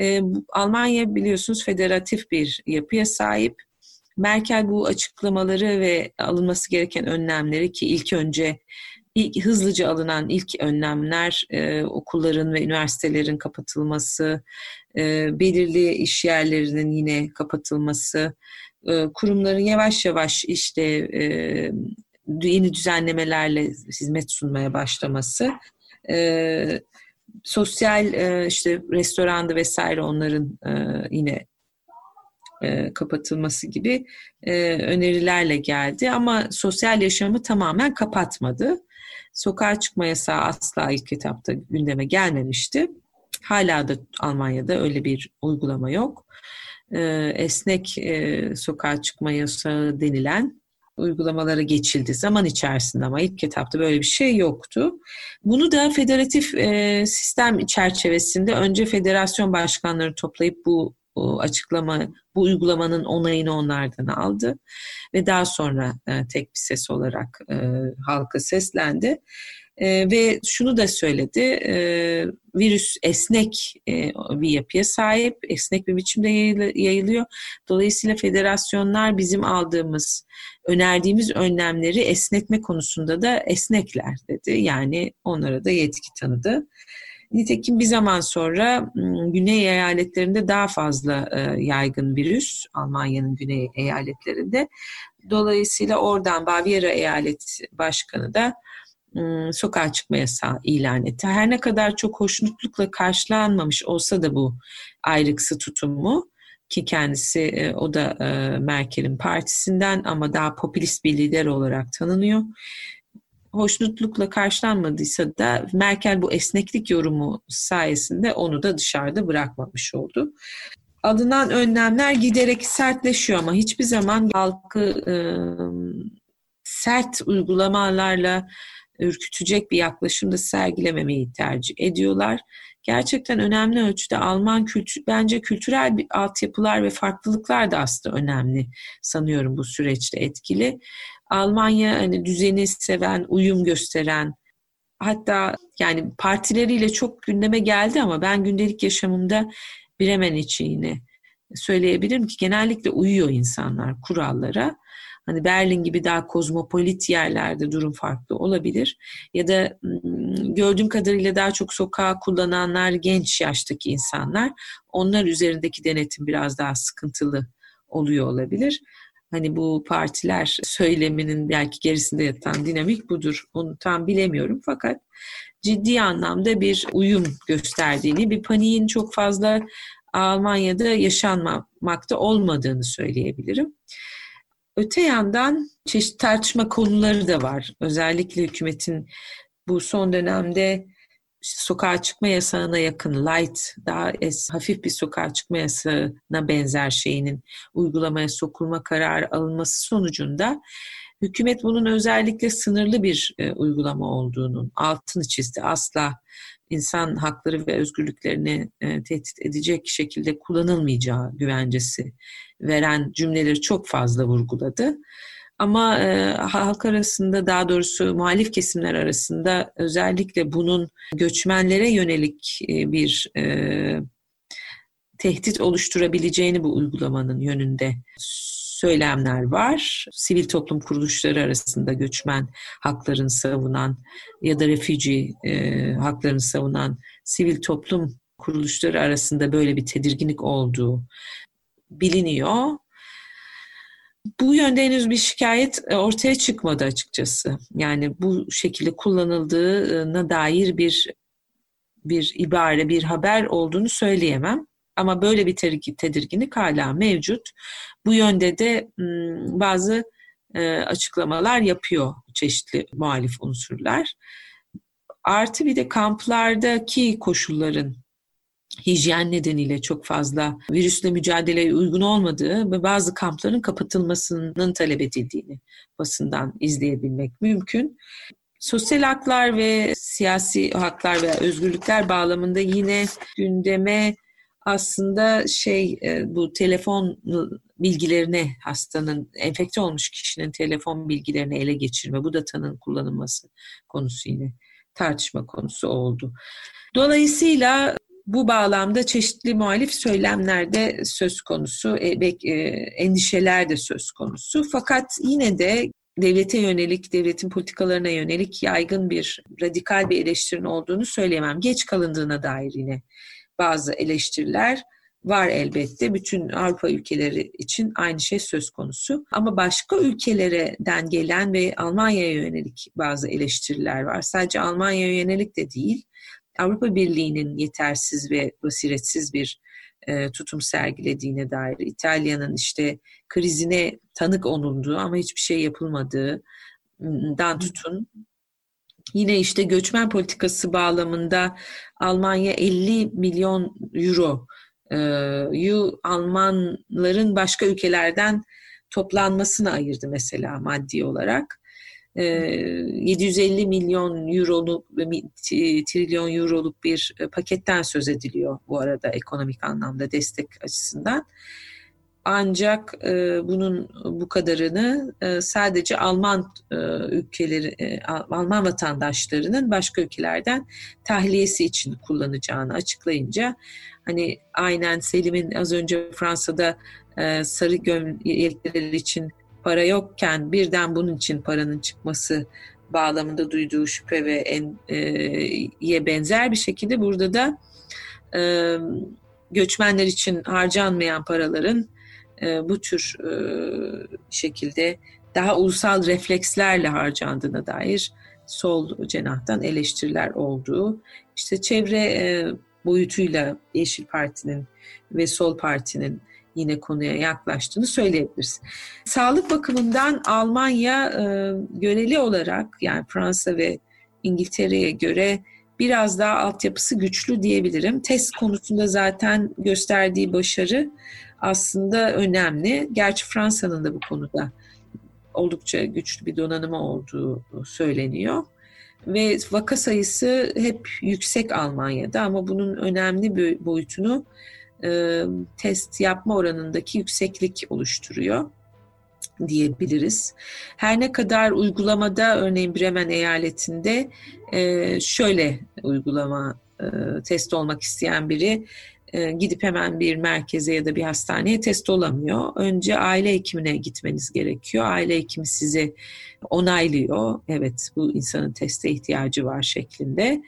[SPEAKER 2] E, Almanya biliyorsunuz federatif bir yapıya sahip Merkel bu açıklamaları ve alınması gereken önlemleri ki ilk önce ilk, hızlıca alınan ilk önlemler e, okulların ve üniversitelerin kapatılması, e, belirli iş yerlerinin yine kapatılması, e, kurumların yavaş yavaş işte e, yeni düzenlemelerle hizmet sunmaya başlaması, e, sosyal e, işte restoranda vesaire onların e, yine e, kapatılması gibi e, önerilerle geldi ama sosyal yaşamı tamamen kapatmadı. Sokağa çıkma yasağı asla ilk etapta gündeme gelmemişti. Hala da Almanya'da öyle bir uygulama yok. E, esnek sokağa çıkma yasağı denilen uygulamalara geçildi zaman içerisinde ama ilk etapta böyle bir şey yoktu. Bunu da federatif e, sistem çerçevesinde önce federasyon başkanları toplayıp bu açıklama, bu uygulamanın onayını onlardan aldı ve daha sonra e, tek bir ses olarak e, halka seslendi. E, ve şunu da söyledi, e, virüs esnek e, bir yapıya sahip, esnek bir biçimde yayılıyor. Dolayısıyla federasyonlar bizim aldığımız, önerdiğimiz önlemleri esnetme konusunda da esnekler dedi. Yani onlara da yetki tanıdı. Nitekim bir zaman sonra güney eyaletlerinde daha fazla e, yaygın virüs, Almanya'nın güney eyaletlerinde. Dolayısıyla oradan Bavyera eyalet başkanı da sokağa çıkma yasağı ilan etti. Her ne kadar çok hoşnutlukla karşılanmamış olsa da bu ayrıksı tutumu ki kendisi e, o da e, Merkel'in partisinden ama daha popülist bir lider olarak tanınıyor hoşnutlukla karşılanmadıysa da Merkel bu esneklik yorumu sayesinde onu da dışarıda bırakmamış oldu. Alınan önlemler giderek sertleşiyor ama hiçbir zaman halkı e, sert uygulamalarla ürkütecek bir yaklaşımda sergilememeyi tercih ediyorlar. Gerçekten önemli ölçüde Alman kültür, bence kültürel bir altyapılar ve farklılıklar da aslında önemli sanıyorum bu süreçte etkili. Almanya hani düzeni seven, uyum gösteren, hatta yani partileriyle çok gündeme geldi ama ben gündelik yaşamımda Bremen için yine söyleyebilirim ki genellikle uyuyor insanlar kurallara. Hani Berlin gibi daha kozmopolit yerlerde durum farklı olabilir. Ya da gördüğüm kadarıyla daha çok sokağa kullananlar genç yaştaki insanlar. Onlar üzerindeki denetim biraz daha sıkıntılı oluyor olabilir. Hani bu partiler söyleminin belki gerisinde yatan dinamik budur. Onu tam bilemiyorum fakat ciddi anlamda bir uyum gösterdiğini, bir paniğin çok fazla Almanya'da yaşanmamakta olmadığını söyleyebilirim. Öte yandan çeşitli tartışma konuları da var. Özellikle hükümetin bu son dönemde sokağa çıkma yasağına yakın light, daha es, hafif bir sokağa çıkma yasağına benzer şeyinin uygulamaya sokulma kararı alınması sonucunda hükümet bunun özellikle sınırlı bir e, uygulama olduğunun altını çizdi. Asla insan hakları ve özgürlüklerini e, tehdit edecek şekilde kullanılmayacağı güvencesi veren cümleleri çok fazla vurguladı. Ama e, halk arasında daha doğrusu muhalif kesimler arasında özellikle bunun göçmenlere yönelik e, bir e, tehdit oluşturabileceğini bu uygulamanın yönünde söylemler var. Sivil toplum kuruluşları arasında göçmen haklarını savunan ya da refüji e, haklarını savunan sivil toplum kuruluşları arasında böyle bir tedirginlik olduğu biliniyor. Bu yönde henüz bir şikayet e, ortaya çıkmadı açıkçası. Yani bu şekilde kullanıldığına dair bir bir ibare, bir haber olduğunu söyleyemem. Ama böyle bir tedirginlik hala mevcut. Bu yönde de bazı e, açıklamalar yapıyor çeşitli muhalif unsurlar. Artı bir de kamplardaki koşulların hijyen nedeniyle çok fazla virüsle mücadeleye uygun olmadığı ve bazı kampların kapatılmasının talep edildiğini basından izleyebilmek mümkün. Sosyal haklar ve siyasi haklar ve özgürlükler bağlamında yine gündeme aslında şey e, bu telefon bilgilerini hastanın enfekte olmuş kişinin telefon bilgilerini ele geçirme bu datanın kullanılması konusu yine tartışma konusu oldu. Dolayısıyla bu bağlamda çeşitli muhalif söylemlerde söz konusu, e, e, endişeler de söz konusu. Fakat yine de devlete yönelik, devletin politikalarına yönelik yaygın bir radikal bir eleştirinin olduğunu söyleyemem. Geç kalındığına dair yine bazı eleştiriler var elbette. Bütün Avrupa ülkeleri için aynı şey söz konusu. Ama başka ülkelerden gelen ve Almanya'ya yönelik bazı eleştiriler var. Sadece Almanya'ya yönelik de değil. Avrupa Birliği'nin yetersiz ve basiretsiz bir e, tutum sergilediğine dair, İtalya'nın işte krizine tanık olunduğu ama hiçbir şey yapılmadığından tutun. Yine işte göçmen politikası bağlamında Almanya 50 milyon euro e, yu Almanların başka ülkelerden toplanmasına ayırdı mesela maddi olarak. 750 ee, milyon euroluk, trilyon euroluk bir e, paketten söz ediliyor bu arada ekonomik anlamda destek açısından. Ancak e, bunun bu kadarını e, sadece Alman e, ülkeleri, e, Alman vatandaşlarının başka ülkelerden tahliyesi için kullanacağını açıklayınca hani aynen Selim'in az önce Fransa'da e, sarı gömlekler için para yokken birden bunun için paranın çıkması bağlamında duyduğu şüphe ve en e, ye benzer bir şekilde burada da e, göçmenler için harcanmayan paraların e, bu tür e, şekilde daha ulusal reflekslerle harcandığına dair sol cenahtan eleştiriler olduğu, işte çevre e, boyutuyla Yeşil Parti'nin ve Sol Parti'nin yine konuya yaklaştığını söyleyebiliriz. Sağlık bakımından Almanya e, göreli olarak yani Fransa ve İngiltere'ye göre biraz daha altyapısı güçlü diyebilirim. Test konusunda zaten gösterdiği başarı aslında önemli. Gerçi Fransa'nın da bu konuda oldukça güçlü bir donanımı olduğu söyleniyor. Ve vaka sayısı hep yüksek Almanya'da ama bunun önemli bir boyutunu e, test yapma oranındaki yükseklik oluşturuyor diyebiliriz. Her ne kadar uygulamada örneğin Bremen eyaletinde e, şöyle uygulama e, test olmak isteyen biri e, gidip hemen bir merkeze ya da bir hastaneye test olamıyor. Önce aile hekimine gitmeniz gerekiyor. Aile hekimi sizi onaylıyor. Evet bu insanın teste ihtiyacı var şeklinde.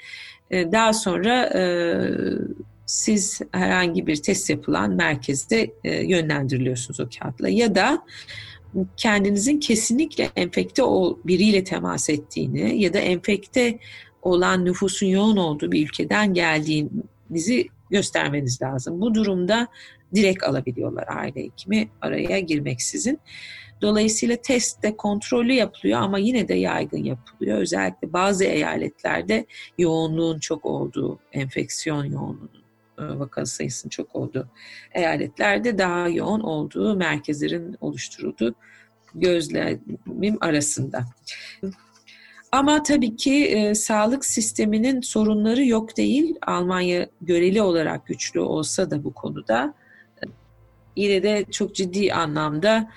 [SPEAKER 2] E, daha sonra e, siz herhangi bir test yapılan merkezde e, yönlendiriliyorsunuz o kağıtla ya da kendinizin kesinlikle enfekte o biriyle temas ettiğini ya da enfekte olan nüfusun yoğun olduğu bir ülkeden geldiğinizi göstermeniz lazım. Bu durumda direkt alabiliyorlar aile hekimi araya girmeksizin. Dolayısıyla testte kontrollü yapılıyor ama yine de yaygın yapılıyor. Özellikle bazı eyaletlerde yoğunluğun çok olduğu, enfeksiyon yoğunluğunun vaka sayısının çok olduğu eyaletlerde daha yoğun olduğu merkezlerin oluşturulduğu gözlemim arasında. Ama tabii ki e, sağlık sisteminin sorunları yok değil. Almanya göreli olarak güçlü olsa da bu konuda e, yine de çok ciddi anlamda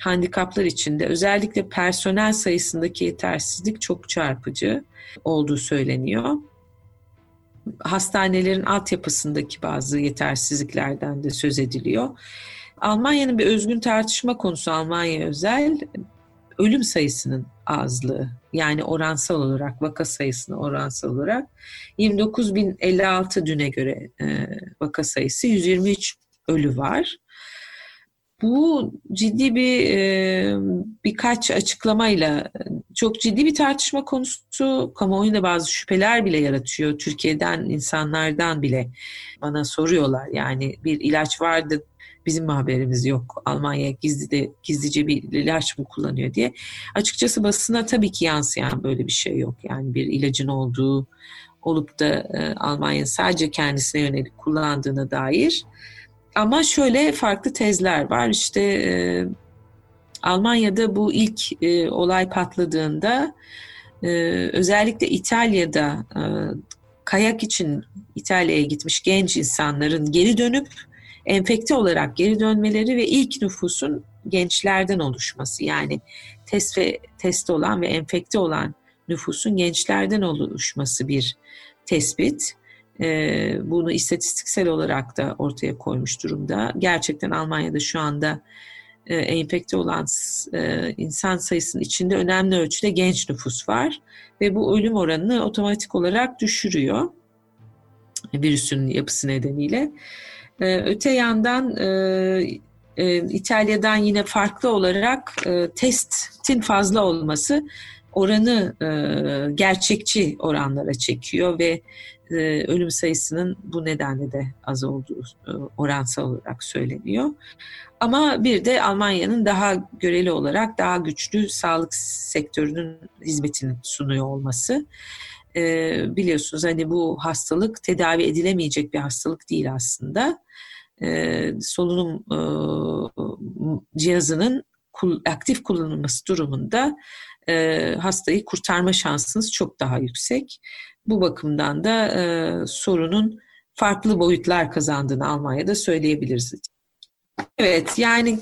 [SPEAKER 2] handikaplar içinde özellikle personel sayısındaki yetersizlik çok çarpıcı olduğu söyleniyor hastanelerin altyapısındaki bazı yetersizliklerden de söz ediliyor. Almanya'nın bir özgün tartışma konusu Almanya özel ölüm sayısının azlığı yani oransal olarak vaka sayısına oransal olarak 29.056 düne göre e, vaka sayısı 123 ölü var. Bu ciddi bir e, birkaç açıklamayla çok ciddi bir tartışma konusu. Kamuoyunda bazı şüpheler bile yaratıyor. Türkiye'den insanlardan bile bana soruyorlar. Yani bir ilaç vardı bizim mi haberimiz yok? Almanya gizli de gizlice bir ilaç mı kullanıyor diye. Açıkçası basına tabii ki yansıyan böyle bir şey yok. Yani bir ilacın olduğu olup da e, Almanya'nın sadece kendisine yönelik kullandığına dair ama şöyle farklı tezler var. İşte e, Almanya'da bu ilk e, olay patladığında e, özellikle İtalya'da e, kayak için İtalya'ya gitmiş genç insanların geri dönüp enfekte olarak geri dönmeleri ve ilk nüfusun gençlerden oluşması yani test ve test olan ve enfekte olan nüfusun gençlerden oluşması bir tespit e, bunu istatistiksel olarak da ortaya koymuş durumda. Gerçekten Almanya'da şu anda e, enfekte olan e, insan sayısının içinde önemli ölçüde genç nüfus var ve bu ölüm oranını otomatik olarak düşürüyor virüsün yapısı nedeniyle. E, öte yandan İtalya'dan yine farklı olarak testin fazla olması oranı gerçekçi oranlara çekiyor ve ölüm sayısının bu nedenle de az olduğu oransal olarak söyleniyor. Ama bir de Almanya'nın daha göreli olarak daha güçlü sağlık sektörünün hizmetini sunuyor olması. Ee, biliyorsunuz hani bu hastalık tedavi edilemeyecek bir hastalık değil aslında. Ee, solunum e, cihazının aktif kullanılması durumunda e, hastayı kurtarma şansınız çok daha yüksek. Bu bakımdan da e, sorunun farklı boyutlar kazandığını Almanya'da söyleyebiliriz. Evet yani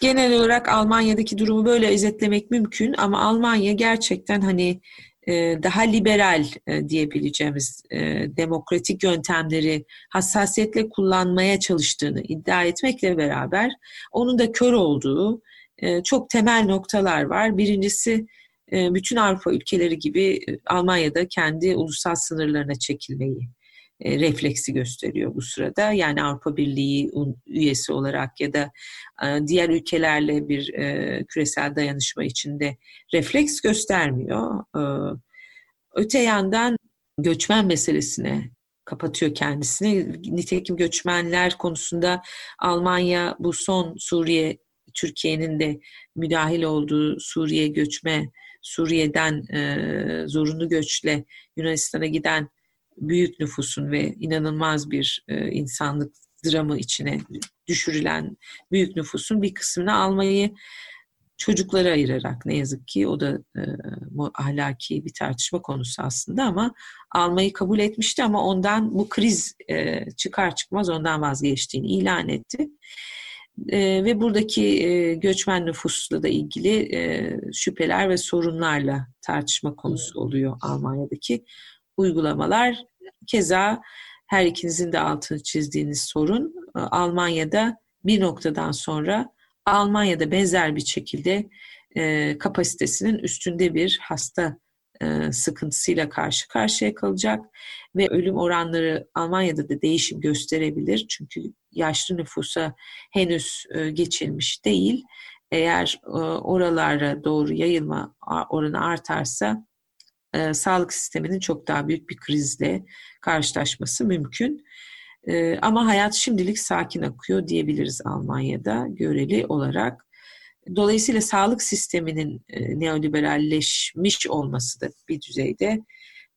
[SPEAKER 2] genel olarak Almanya'daki durumu böyle özetlemek mümkün ama Almanya gerçekten hani e, daha liberal e, diyebileceğimiz e, demokratik yöntemleri hassasiyetle kullanmaya çalıştığını iddia etmekle beraber onun da kör olduğu çok temel noktalar var. Birincisi bütün Avrupa ülkeleri gibi Almanya'da kendi ulusal sınırlarına çekilmeyi refleksi gösteriyor bu sırada. Yani Avrupa Birliği üyesi olarak ya da e, diğer ülkelerle bir e, küresel dayanışma içinde refleks göstermiyor. E, öte yandan göçmen meselesine kapatıyor kendisini. Nitekim göçmenler konusunda Almanya bu son Suriye, Türkiye'nin de müdahil olduğu Suriye göçme, Suriye'den e, zorunlu göçle Yunanistan'a giden büyük nüfusun ve inanılmaz bir e, insanlık dramı içine düşürülen büyük nüfusun bir kısmını almayı çocuklara ayırarak ne yazık ki o da e, ahlaki bir tartışma konusu aslında ama almayı kabul etmişti ama ondan bu kriz e, çıkar çıkmaz ondan vazgeçtiğini ilan etti. E, ve buradaki e, göçmen nüfusla da ilgili e, şüpheler ve sorunlarla tartışma konusu oluyor Almanya'daki uygulamalar. Keza her ikinizin de altını çizdiğiniz sorun e, Almanya'da bir noktadan sonra Almanya'da benzer bir şekilde e, kapasitesinin üstünde bir hasta e, sıkıntısıyla karşı karşıya kalacak ve ölüm oranları Almanya'da da değişim gösterebilir. Çünkü yaşlı nüfusa henüz e, geçilmiş değil. Eğer e, oralara doğru yayılma oranı artarsa e, sağlık sisteminin çok daha büyük bir krizle karşılaşması mümkün. E, ama hayat şimdilik sakin akıyor diyebiliriz Almanya'da göreli olarak. Dolayısıyla sağlık sisteminin e, neoliberalleşmiş olması da bir düzeyde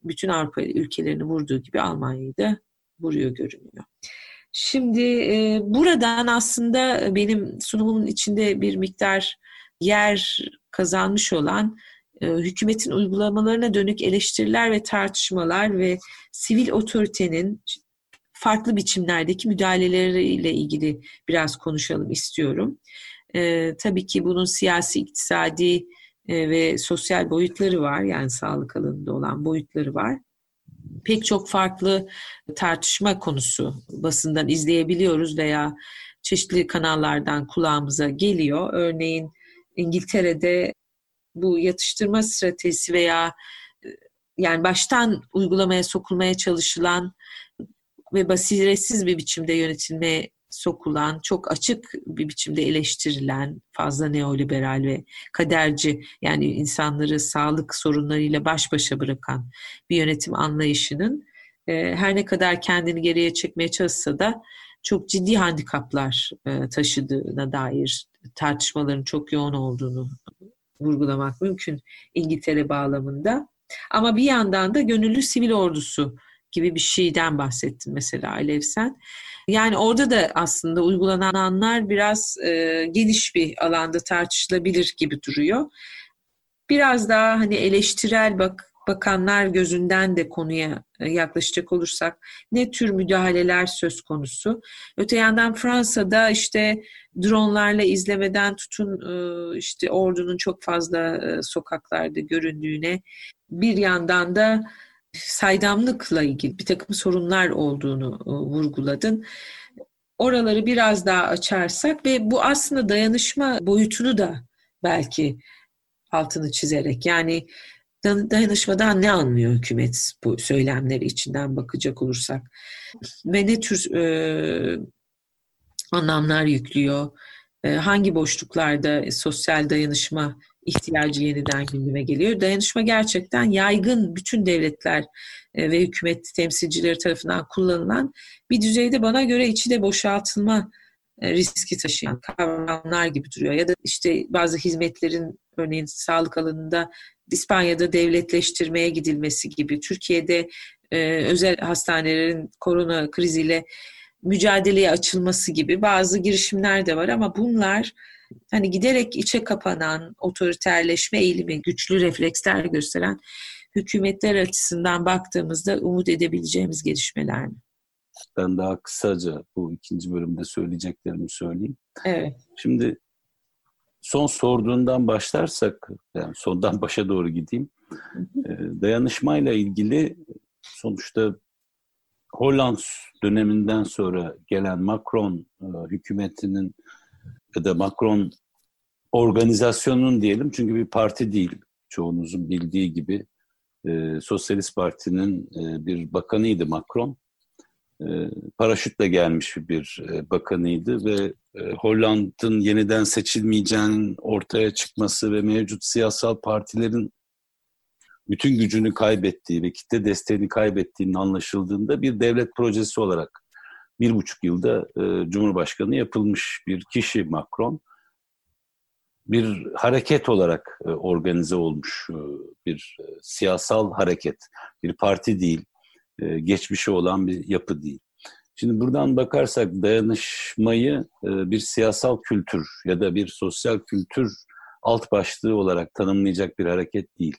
[SPEAKER 2] bütün Avrupa ülkelerini vurduğu gibi Almanya'yı da vuruyor görünüyor. Şimdi e, buradan aslında benim sunumumun içinde bir miktar yer kazanmış olan hükümetin uygulamalarına dönük eleştiriler ve tartışmalar ve sivil otoritenin farklı biçimlerdeki müdahaleleriyle ilgili biraz konuşalım istiyorum. E, tabii ki bunun siyasi, iktisadi e, ve sosyal boyutları var. Yani sağlık alanında olan boyutları var. Pek çok farklı tartışma konusu basından izleyebiliyoruz veya çeşitli kanallardan kulağımıza geliyor. Örneğin İngiltere'de bu yatıştırma stratejisi veya e, yani baştan uygulamaya sokulmaya çalışılan ve basiretsiz bir biçimde yönetilmeye sokulan, çok açık bir biçimde eleştirilen, fazla neoliberal ve kaderci yani insanları sağlık sorunlarıyla baş başa bırakan bir yönetim anlayışının e, her ne kadar kendini geriye çekmeye çalışsa da çok ciddi handikaplar e, taşıdığına dair tartışmaların çok yoğun olduğunu vurgulamak mümkün İngiltere bağlamında. Ama bir yandan da gönüllü sivil ordusu gibi bir şeyden bahsettin mesela Alev sen. Yani orada da aslında uygulananlar biraz e, geniş bir alanda tartışılabilir gibi duruyor. Biraz daha hani eleştirel bak bakanlar gözünden de konuya e, yaklaşacak olursak ne tür müdahaleler söz konusu? Öte yandan Fransa'da işte dronlarla izlemeden tutun e, işte ordunun çok fazla e, sokaklarda göründüğüne bir yandan da saydamlıkla ilgili bir takım sorunlar olduğunu vurguladın. oraları biraz daha açarsak ve bu aslında dayanışma boyutunu da belki altını çizerek yani dayanışmadan ne anlıyor hükümet bu söylemleri içinden bakacak olursak ve ne tür e, anlamlar yüklüyor, e, hangi boşluklarda sosyal dayanışma ihtiyacı yeniden gündeme geliyor. Dayanışma gerçekten yaygın bütün devletler e, ve hükümet temsilcileri tarafından kullanılan bir düzeyde bana göre içi de boşaltılma e, riski taşıyan kavramlar gibi duruyor. Ya da işte bazı hizmetlerin örneğin sağlık alanında İspanya'da devletleştirmeye gidilmesi gibi, Türkiye'de e, özel hastanelerin korona kriziyle mücadeleye açılması gibi bazı girişimler de var ama bunlar hani giderek içe kapanan, otoriterleşme eğilimi, güçlü refleksler gösteren hükümetler açısından baktığımızda umut edebileceğimiz gelişmeler mi?
[SPEAKER 1] Ben daha kısaca bu ikinci bölümde söyleyeceklerimi söyleyeyim.
[SPEAKER 2] Evet.
[SPEAKER 1] Şimdi son sorduğundan başlarsak, yani sondan başa doğru gideyim. Ee, dayanışmayla ilgili sonuçta Holland döneminden sonra gelen Macron e, hükümetinin ya da Macron organizasyonunun diyelim çünkü bir parti değil çoğunuzun bildiği gibi e, Sosyalist Parti'nin e, bir bakanıydı Macron. E, paraşütle gelmiş bir e, bakanıydı ve e, Hollanda'nın yeniden seçilmeyeceğinin ortaya çıkması ve mevcut siyasal partilerin bütün gücünü kaybettiği ve kitle desteğini kaybettiğinin anlaşıldığında bir devlet projesi olarak bir buçuk yılda Cumhurbaşkanı yapılmış bir kişi Macron. Bir hareket olarak organize olmuş bir siyasal hareket, bir parti değil, e, geçmişi olan bir yapı değil. Şimdi buradan bakarsak dayanışmayı e, bir siyasal kültür ya da bir sosyal kültür alt başlığı olarak tanımlayacak bir hareket değil.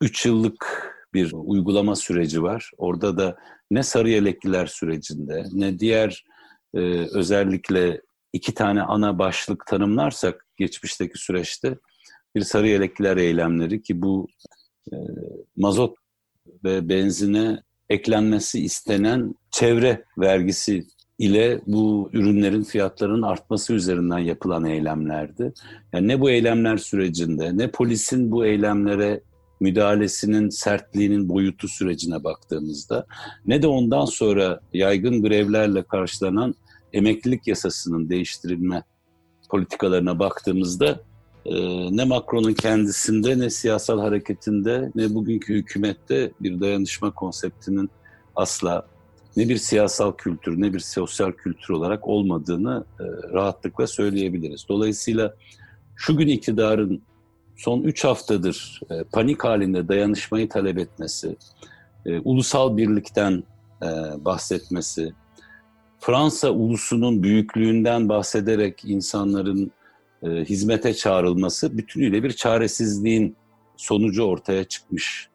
[SPEAKER 1] Üç yıllık bir uygulama süreci var. Orada da ne sarı yelekliler sürecinde ne diğer e, özellikle iki tane ana başlık tanımlarsak geçmişteki süreçte bir sarı yelekliler eylemleri ki bu e, mazot ve benzine eklenmesi istenen çevre vergisi ile bu ürünlerin fiyatlarının artması üzerinden yapılan eylemlerdi. Yani ne bu eylemler sürecinde ne polisin bu eylemlere müdahalesinin sertliğinin boyutu sürecine baktığımızda ne de ondan sonra yaygın grevlerle karşılanan emeklilik yasasının değiştirilme politikalarına baktığımızda ne Macron'un kendisinde ne siyasal hareketinde ne bugünkü hükümette bir dayanışma konseptinin asla ne bir siyasal kültür ne bir sosyal kültür olarak olmadığını e, rahatlıkla söyleyebiliriz. Dolayısıyla şu gün iktidarın son üç haftadır e, panik halinde dayanışmayı talep etmesi, e, ulusal birlikten bahsetmesi, Fransa ulusunun büyüklüğünden bahsederek insanların e, hizmete çağrılması bütünüyle bir çaresizliğin sonucu ortaya çıkmış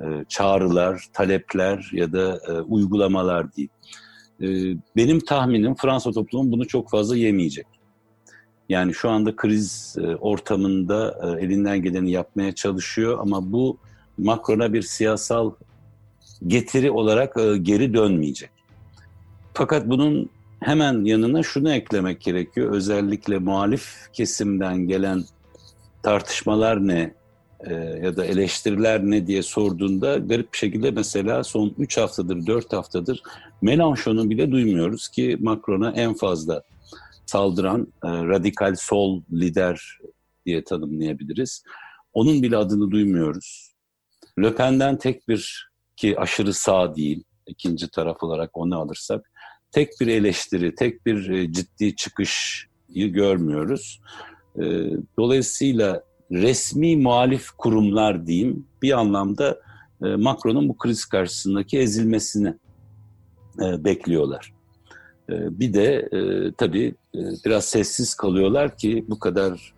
[SPEAKER 1] e, çağrılar, talepler ya da e, uygulamalar değil. E, benim tahminim Fransa toplumu bunu çok fazla yemeyecek. Yani şu anda kriz e, ortamında e, elinden geleni yapmaya çalışıyor ama bu Macron'a bir siyasal getiri olarak e, geri dönmeyecek. Fakat bunun hemen yanına şunu eklemek gerekiyor. Özellikle muhalif kesimden gelen tartışmalar ne ya da eleştiriler ne diye sorduğunda garip bir şekilde mesela son 3 haftadır, 4 haftadır Mélenchon'u bile duymuyoruz ki Macron'a en fazla saldıran e, radikal sol lider diye tanımlayabiliriz. Onun bile adını duymuyoruz. Le Pen'den tek bir ki aşırı sağ değil, ikinci taraf olarak onu alırsak, tek bir eleştiri, tek bir e, ciddi çıkışı görmüyoruz. E, dolayısıyla resmi muhalif kurumlar diyeyim bir anlamda e, Macron'un bu kriz karşısındaki ezilmesini bekliyorlar. Bir de tabii biraz sessiz kalıyorlar ki bu kadar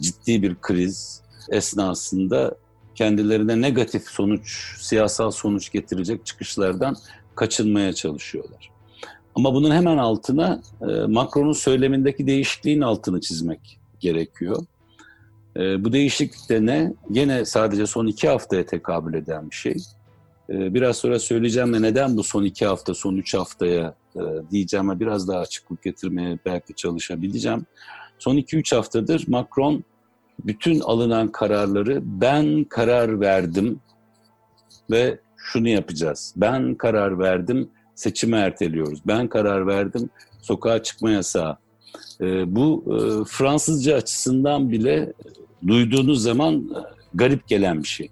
[SPEAKER 1] ciddi bir kriz esnasında kendilerine negatif sonuç, siyasal sonuç getirecek çıkışlardan kaçınmaya çalışıyorlar. Ama bunun hemen altına e, Macron'un söylemindeki değişikliğin altını çizmek gerekiyor. E, bu değişiklik de ne? Gene sadece son iki haftaya tekabül eden bir şey. E, biraz sonra söyleyeceğim de neden bu son iki hafta, son üç haftaya e, diyeceğime biraz daha açıklık getirmeye belki çalışabileceğim. Son 2-3 haftadır Macron bütün alınan kararları ben karar verdim ve şunu yapacağız. Ben karar verdim, seçimi erteliyoruz. Ben karar verdim, sokağa çıkma yasağı. E, bu e, Fransızca açısından bile duyduğunuz zaman e, garip gelen bir şey.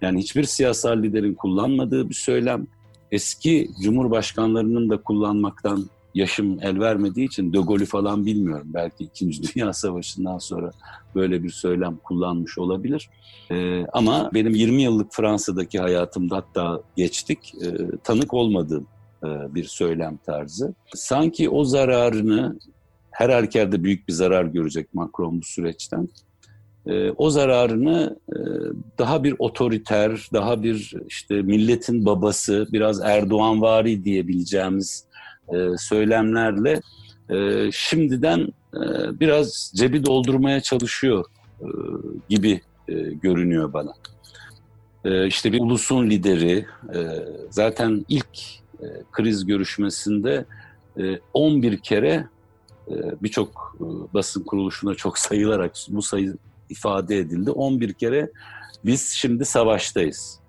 [SPEAKER 1] Yani hiçbir siyasal liderin kullanmadığı bir söylem. Eski cumhurbaşkanlarının da kullanmaktan yaşım el vermediği için De Gaulle'ü falan bilmiyorum. Belki İkinci Dünya Savaşı'ndan sonra böyle bir söylem kullanmış olabilir. Ee, ama benim 20 yıllık Fransa'daki hayatımda hatta geçtik e, tanık olmadığım bir söylem tarzı. Sanki o zararını her halükarda büyük bir zarar görecek Macron bu süreçten. E, o zararını e, daha bir otoriter, daha bir işte milletin babası, biraz Erdoğanvari diyebileceğimiz e, söylemlerle e, şimdiden e, biraz cebi doldurmaya çalışıyor e, gibi e, görünüyor bana. E, işte bir ulusun lideri, e, zaten ilk e, kriz görüşmesinde e, 11 kere e, birçok e, basın kuruluşuna çok sayılarak bu sayı ifade edildi. 11 kere biz şimdi savaştayız.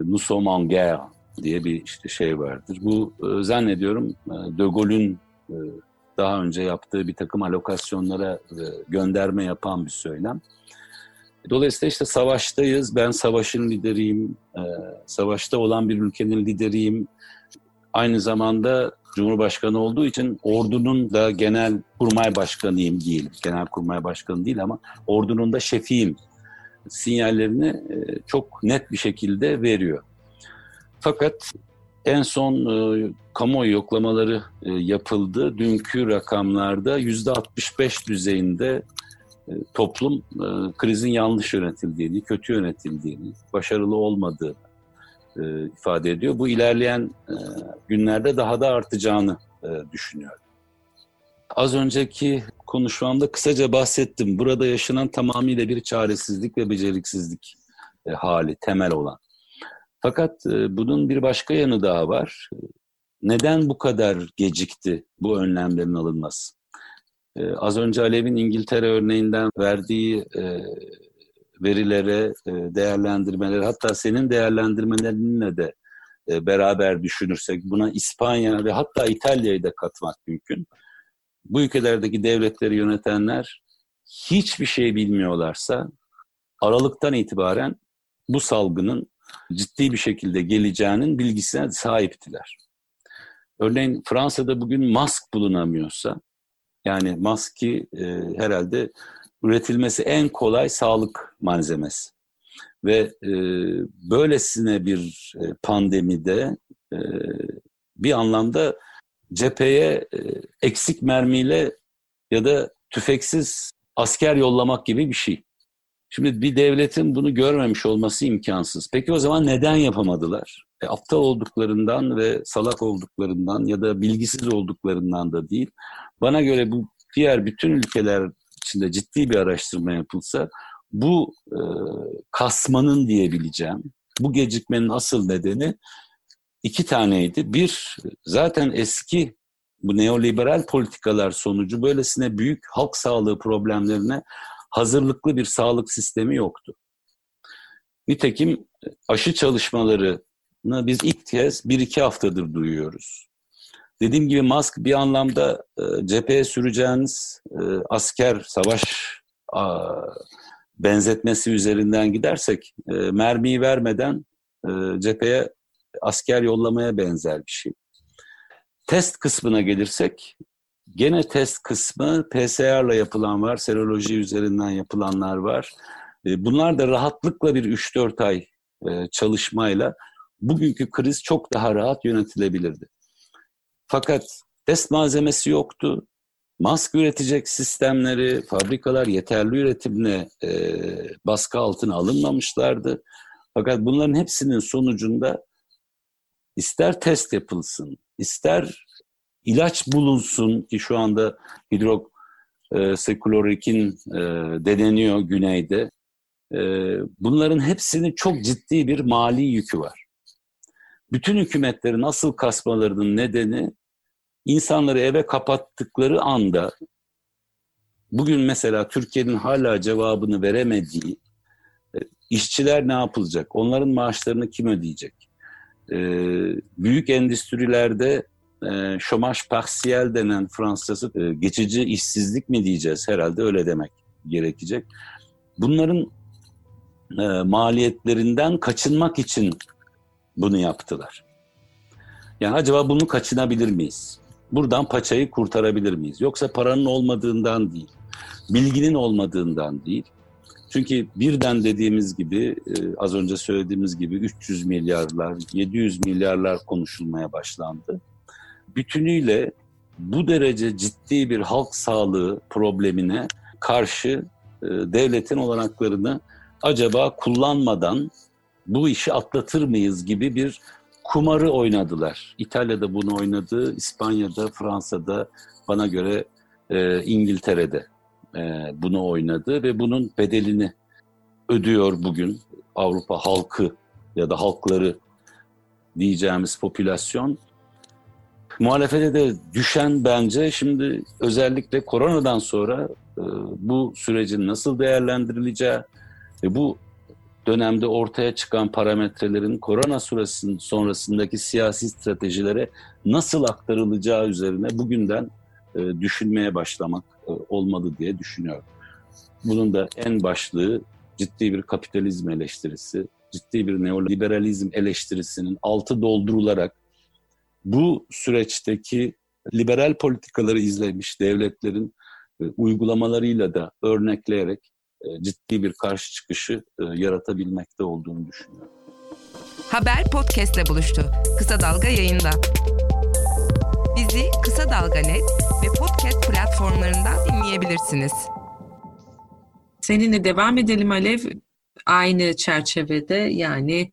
[SPEAKER 1] Nous sommes en guerre diye bir işte şey vardır. Bu e, zannediyorum De Gaulle'ün daha önce yaptığı bir takım alokasyonlara gönderme yapan bir söylem. Dolayısıyla işte savaştayız, ben savaşın lideriyim, savaşta olan bir ülkenin lideriyim. Aynı zamanda Cumhurbaşkanı olduğu için ordunun da genel kurmay başkanıyım diyelim. Genel kurmay başkanı değil ama ordunun da şefiyim sinyallerini e, çok net bir şekilde veriyor. Fakat en son e, kamuoyu yoklamaları e, yapıldı. Dünkü rakamlarda yüzde 65 düzeyinde toplum e, krizin yanlış yönetildiğini, kötü yönetildiğini, başarılı olmadığını e, ifade ediyor. Bu ilerleyen e, günlerde daha da artacağını e, düşünüyorum. Az önceki konuşmamda kısaca bahsettim. Burada yaşanan tamamıyla bir çaresizlik ve beceriksizlik e, hali temel olan. Fakat e, bunun bir başka yanı daha var. Neden bu kadar gecikti bu önlemlerin alınması? E, az önce Alev'in İngiltere örneğinden verdiği e, verilere, e, değerlendirmelere hatta senin değerlendirmelerinle de e, beraber düşünürsek buna İspanya ve hatta İtalya'yı da katmak mümkün. Bu ülkelerdeki devletleri yönetenler hiçbir şey bilmiyorlarsa Aralık'tan itibaren bu salgının ciddi bir şekilde geleceğinin bilgisine sahiptiler. Örneğin Fransa'da bugün mask bulunamıyorsa, yani maski e, herhalde üretilmesi en kolay sağlık malzemesi. Ve e, böylesine bir e, pandemide e, bir anlamda cepheye e, eksik mermiyle ya da tüfeksiz asker yollamak gibi bir şey. Şimdi bir devletin bunu görmemiş olması imkansız. Peki o zaman neden yapamadılar? E, aptal olduklarından ve salak olduklarından ya da bilgisiz olduklarından da değil. Bana göre bu diğer bütün ülkeler içinde ciddi bir araştırma yapılsa bu e, kasmanın diyebileceğim, bu gecikmenin asıl nedeni iki taneydi. Bir, zaten eski bu neoliberal politikalar sonucu böylesine büyük halk sağlığı problemlerine hazırlıklı bir sağlık sistemi yoktu. Nitekim aşı çalışmalarını biz ilk kez bir iki haftadır duyuyoruz. Dediğim gibi Musk bir anlamda e, cepheye süreceğiniz e, asker savaş a, benzetmesi üzerinden gidersek e, mermiyi vermeden e, cepheye asker yollamaya benzer bir şey. Test kısmına gelirsek gene test kısmı PCR'la yapılan var, seroloji üzerinden yapılanlar var. E, bunlar da rahatlıkla bir 3-4 ay e, çalışmayla bugünkü kriz çok daha rahat yönetilebilirdi. Fakat test malzemesi yoktu. Mask üretecek sistemleri, fabrikalar yeterli üretimle e, baskı altına alınmamışlardı. Fakat bunların hepsinin sonucunda ister test yapılsın, ister ilaç bulunsun ki şu anda hidroksiklorokin e, deneniyor güneyde. E, bunların hepsinin çok ciddi bir mali yükü var. Bütün hükümetlerin asıl kasmalarının nedeni insanları eve kapattıkları anda bugün mesela Türkiye'nin hala cevabını veremediği e, işçiler ne yapılacak? Onların maaşlarını kim ödeyecek? E, büyük endüstrilerde e, şomaj parsiyel denen Fransızcası e, geçici işsizlik mi diyeceğiz herhalde öyle demek gerekecek. Bunların e, maliyetlerinden kaçınmak için bunu yaptılar. Yani acaba bunu kaçınabilir miyiz? Buradan paçayı kurtarabilir miyiz? Yoksa paranın olmadığından değil, bilginin olmadığından değil. Çünkü birden dediğimiz gibi, e, az önce söylediğimiz gibi 300 milyarlar, 700 milyarlar konuşulmaya başlandı. Bütünüyle bu derece ciddi bir halk sağlığı problemine karşı e, devletin olanaklarını acaba kullanmadan bu işi atlatır mıyız gibi bir kumarı oynadılar. İtalya'da bunu oynadı, İspanya'da, Fransa'da, bana göre e, İngiltere'de e, bunu oynadı ve bunun bedelini ödüyor bugün Avrupa halkı ya da halkları diyeceğimiz popülasyon. Muhalefete de düşen bence şimdi özellikle koronadan sonra e, bu sürecin nasıl değerlendirileceği ve bu dönemde ortaya çıkan parametrelerin korona süresinin sonrasındaki siyasi stratejilere nasıl aktarılacağı üzerine bugünden e, düşünmeye başlamak e, olmalı diye düşünüyorum. Bunun da en başlığı ciddi bir kapitalizm eleştirisi, ciddi bir neoliberalizm eleştirisinin altı doldurularak bu süreçteki liberal politikaları izlemiş devletlerin e, uygulamalarıyla da örnekleyerek ciddi bir karşı çıkışı e, yaratabilmekte olduğunu düşünüyorum.
[SPEAKER 4] Haber podcastle buluştu. Kısa Dalga yayında. Bizi Kısa Dalga Net ve podcast platformlarından dinleyebilirsiniz.
[SPEAKER 2] Seninle devam edelim Alev. Aynı çerçevede yani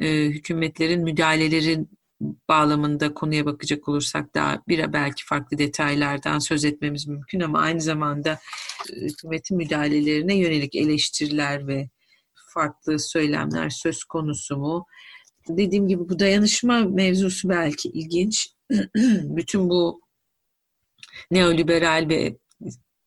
[SPEAKER 2] e, hükümetlerin müdahalelerin bağlamında konuya bakacak olursak daha bir belki farklı detaylardan söz etmemiz mümkün ama aynı zamanda e, hükümetin müdahalelerine yönelik eleştiriler ve farklı söylemler söz konusu mu? Dediğim gibi bu dayanışma mevzusu belki ilginç. Bütün bu neoliberal ve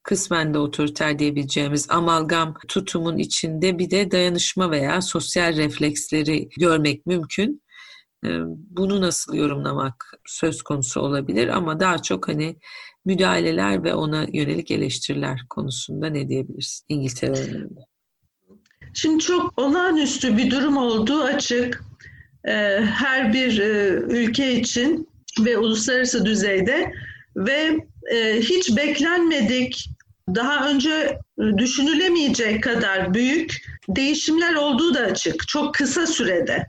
[SPEAKER 2] kısmen de otoriter diyebileceğimiz amalgam tutumun içinde bir de dayanışma veya sosyal refleksleri görmek mümkün. Ee, bunu nasıl yorumlamak söz konusu olabilir ama daha çok hani müdahaleler ve ona yönelik eleştiriler konusunda ne diyebiliriz İngiltere örneğinde?
[SPEAKER 3] Şimdi çok olağanüstü bir durum olduğu açık. Ee, her bir e, ülke için ve uluslararası düzeyde ve e, hiç beklenmedik, daha önce düşünülemeyecek kadar büyük değişimler olduğu da açık. Çok kısa sürede.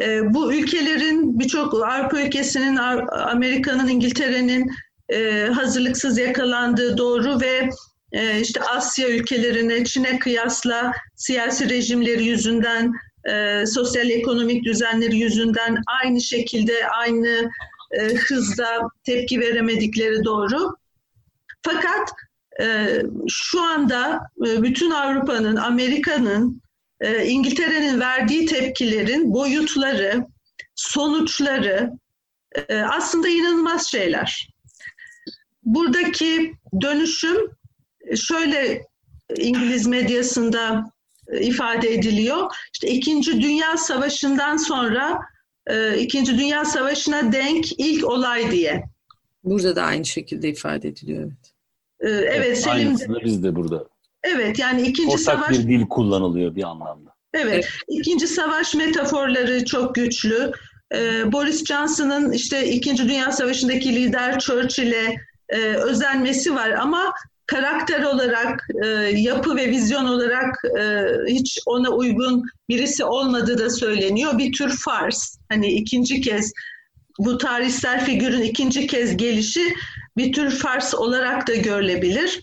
[SPEAKER 3] E, bu ülkelerin birçok Avrupa ülkesinin, Amerika'nın, İngiltere'nin e, hazırlıksız yakalandığı doğru ve e, işte Asya ülkelerine, Çin'e kıyasla siyasi rejimleri yüzünden, e, sosyal ekonomik düzenleri yüzünden aynı şekilde, aynı hızda tepki veremedikleri doğru. Fakat şu anda bütün Avrupa'nın, Amerika'nın e, İngiltere'nin verdiği tepkilerin boyutları, sonuçları e, aslında inanılmaz şeyler. Buradaki dönüşüm e, şöyle İngiliz medyasında ifade ediliyor. İşte İkinci Dünya Savaşı'ndan sonra İkinci Dünya Savaşı'na denk ilk olay diye.
[SPEAKER 2] Burada da aynı şekilde ifade ediliyor evet.
[SPEAKER 1] Evet, evet Selim de, biz de burada
[SPEAKER 3] Evet yani ikinci
[SPEAKER 1] Ortak
[SPEAKER 3] savaş...
[SPEAKER 1] bir dil kullanılıyor bir anlamda.
[SPEAKER 3] Evet, ikinci savaş metaforları çok güçlü. Ee, Boris Johnson'ın işte İkinci Dünya Savaşı'ndaki lider Churchill'e e, özenmesi var ama karakter olarak, e, yapı ve vizyon olarak e, hiç ona uygun birisi olmadığı da söyleniyor. Bir tür fars. Hani ikinci kez bu tarihsel figürün ikinci kez gelişi bir tür fars olarak da görülebilir.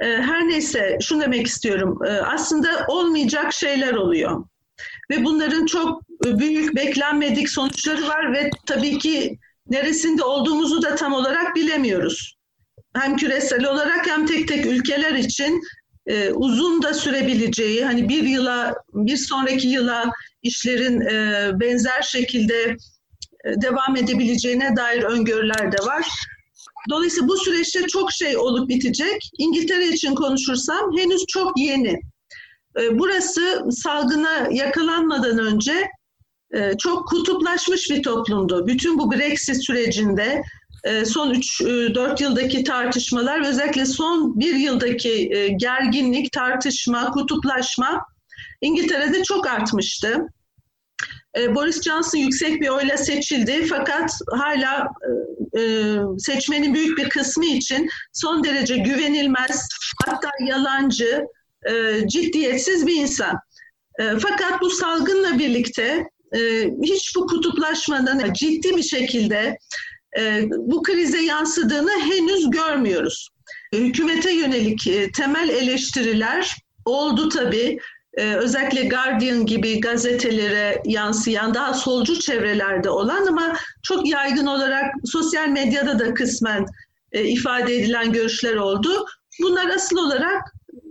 [SPEAKER 3] Ee, her neyse şunu demek istiyorum. Ee, aslında olmayacak şeyler oluyor. Ve bunların çok büyük beklenmedik sonuçları var ve tabii ki neresinde olduğumuzu da tam olarak bilemiyoruz. Hem küresel olarak hem tek tek ülkeler için e, uzun da sürebileceği, hani bir yıla, bir sonraki yıla işlerin e, benzer şekilde e, devam edebileceğine dair öngörüler de var. Dolayısıyla bu süreçte çok şey olup bitecek. İngiltere için konuşursam henüz çok yeni. E, burası salgına yakalanmadan önce e, çok kutuplaşmış bir toplumdu. Bütün bu Brexit sürecinde son 3-4 yıldaki tartışmalar özellikle son bir yıldaki gerginlik, tartışma, kutuplaşma İngiltere'de çok artmıştı. E, Boris Johnson yüksek bir oyla seçildi fakat hala e, e, seçmenin büyük bir kısmı için son derece güvenilmez, hatta yalancı, ciddiyetsiz bir insan. Fakat bu salgınla birlikte hiç bu kutuplaşmanın ciddi bir şekilde bu krize yansıdığını henüz görmüyoruz. Hükümete yönelik temel eleştiriler oldu tabii e, özellikle Guardian gibi gazetelere yansıyan daha solcu çevrelerde olan ama çok yaygın olarak sosyal medyada da kısmen e, ifade edilen görüşler oldu. Bunlar asıl olarak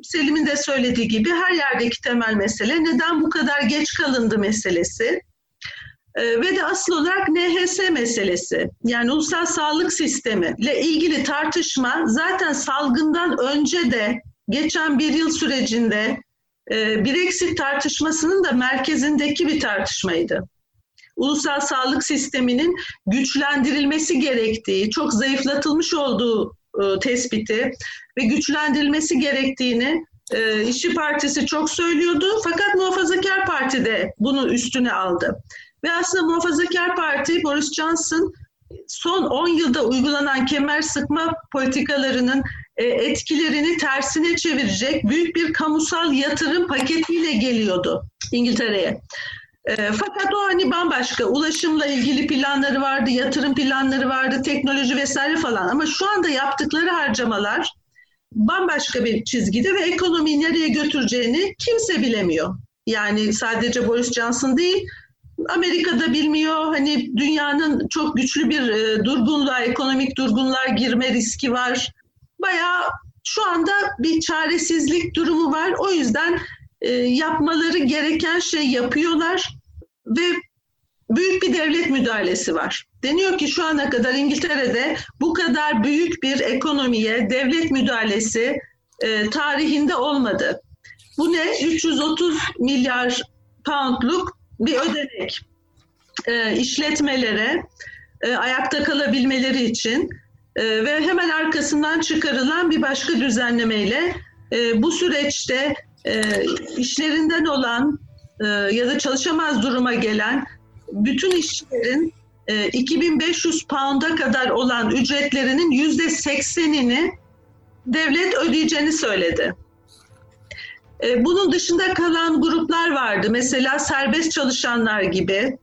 [SPEAKER 3] Selim'in de söylediği gibi her yerdeki temel mesele neden bu kadar geç kalındı meselesi. E, ve de asıl olarak NHS meselesi yani ulusal sağlık sistemi ile ilgili tartışma zaten salgından önce de geçen bir yıl sürecinde e, tartışmasının da merkezindeki bir tartışmaydı. Ulusal sağlık sisteminin güçlendirilmesi gerektiği, çok zayıflatılmış olduğu e, tespiti ve güçlendirilmesi gerektiğini e, İşçi Partisi çok söylüyordu. Fakat Muhafazakar Parti de bunu üstüne aldı. Ve aslında Muhafazakar Parti Boris Johnson son 10 yılda uygulanan kemer sıkma politikalarının etkilerini tersine çevirecek büyük bir kamusal yatırım paketiyle geliyordu İngiltere'ye. E, fakat o hani bambaşka ulaşımla ilgili planları vardı, yatırım planları vardı, teknoloji vesaire falan. Ama şu anda yaptıkları harcamalar bambaşka bir çizgide ve ekonomiyi nereye götüreceğini kimse bilemiyor. Yani sadece Boris Johnson değil, Amerika'da bilmiyor. Hani dünyanın çok güçlü bir e, durgunluğa, ekonomik durgunluğa girme riski var bayağı şu anda bir çaresizlik durumu var. O yüzden e, yapmaları gereken şey yapıyorlar ve büyük bir devlet müdahalesi var. Deniyor ki şu ana kadar İngiltere'de bu kadar büyük bir ekonomiye devlet müdahalesi e, tarihinde olmadı. Bu ne? 330 milyar poundluk bir ödenek e, işletmelere e, ayakta kalabilmeleri için e, ve hemen arkasından çıkarılan bir başka düzenlemeyle e, bu süreçte e, işlerinden olan e, ya da çalışamaz duruma gelen bütün işçilerin e, 2500 pound'a kadar olan ücretlerinin yüzde seksenini devlet ödeyeceğini söyledi. Bunun dışında kalan gruplar vardı. Mesela serbest çalışanlar gibi,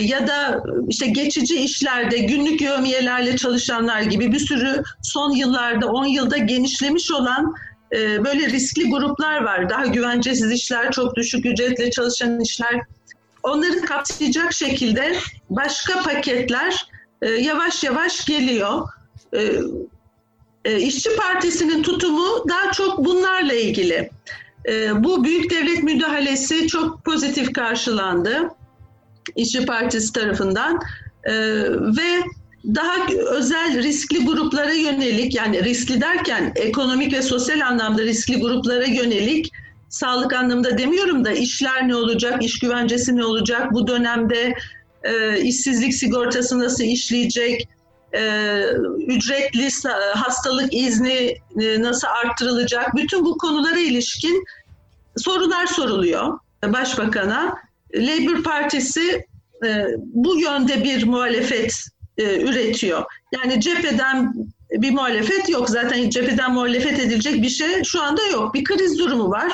[SPEAKER 3] ya da işte geçici işlerde günlük yövmiyelerle çalışanlar gibi bir sürü son yıllarda 10 yılda genişlemiş olan e, böyle riskli gruplar var. Daha güvencesiz işler, çok düşük ücretle çalışan işler. Onları kapsayacak şekilde başka paketler e, yavaş yavaş geliyor. E, e, İşçi Partisi'nin tutumu daha çok bunlarla ilgili. E, bu büyük devlet müdahalesi çok pozitif karşılandı. İşçi Partisi tarafından e, ve daha özel riskli gruplara yönelik yani riskli derken ekonomik ve sosyal anlamda riskli gruplara yönelik sağlık anlamında demiyorum da işler ne olacak, iş güvencesi ne olacak, bu dönemde e, işsizlik sigortası nasıl işleyecek, e, ücretli hastalık izni e, nasıl arttırılacak, bütün bu konulara ilişkin sorular soruluyor Başbakan'a Labour Partisi e, bu yönde bir muhalefet e, üretiyor. Yani cepheden bir muhalefet yok. Zaten cepheden muhalefet edilecek bir şey şu anda yok. Bir kriz durumu var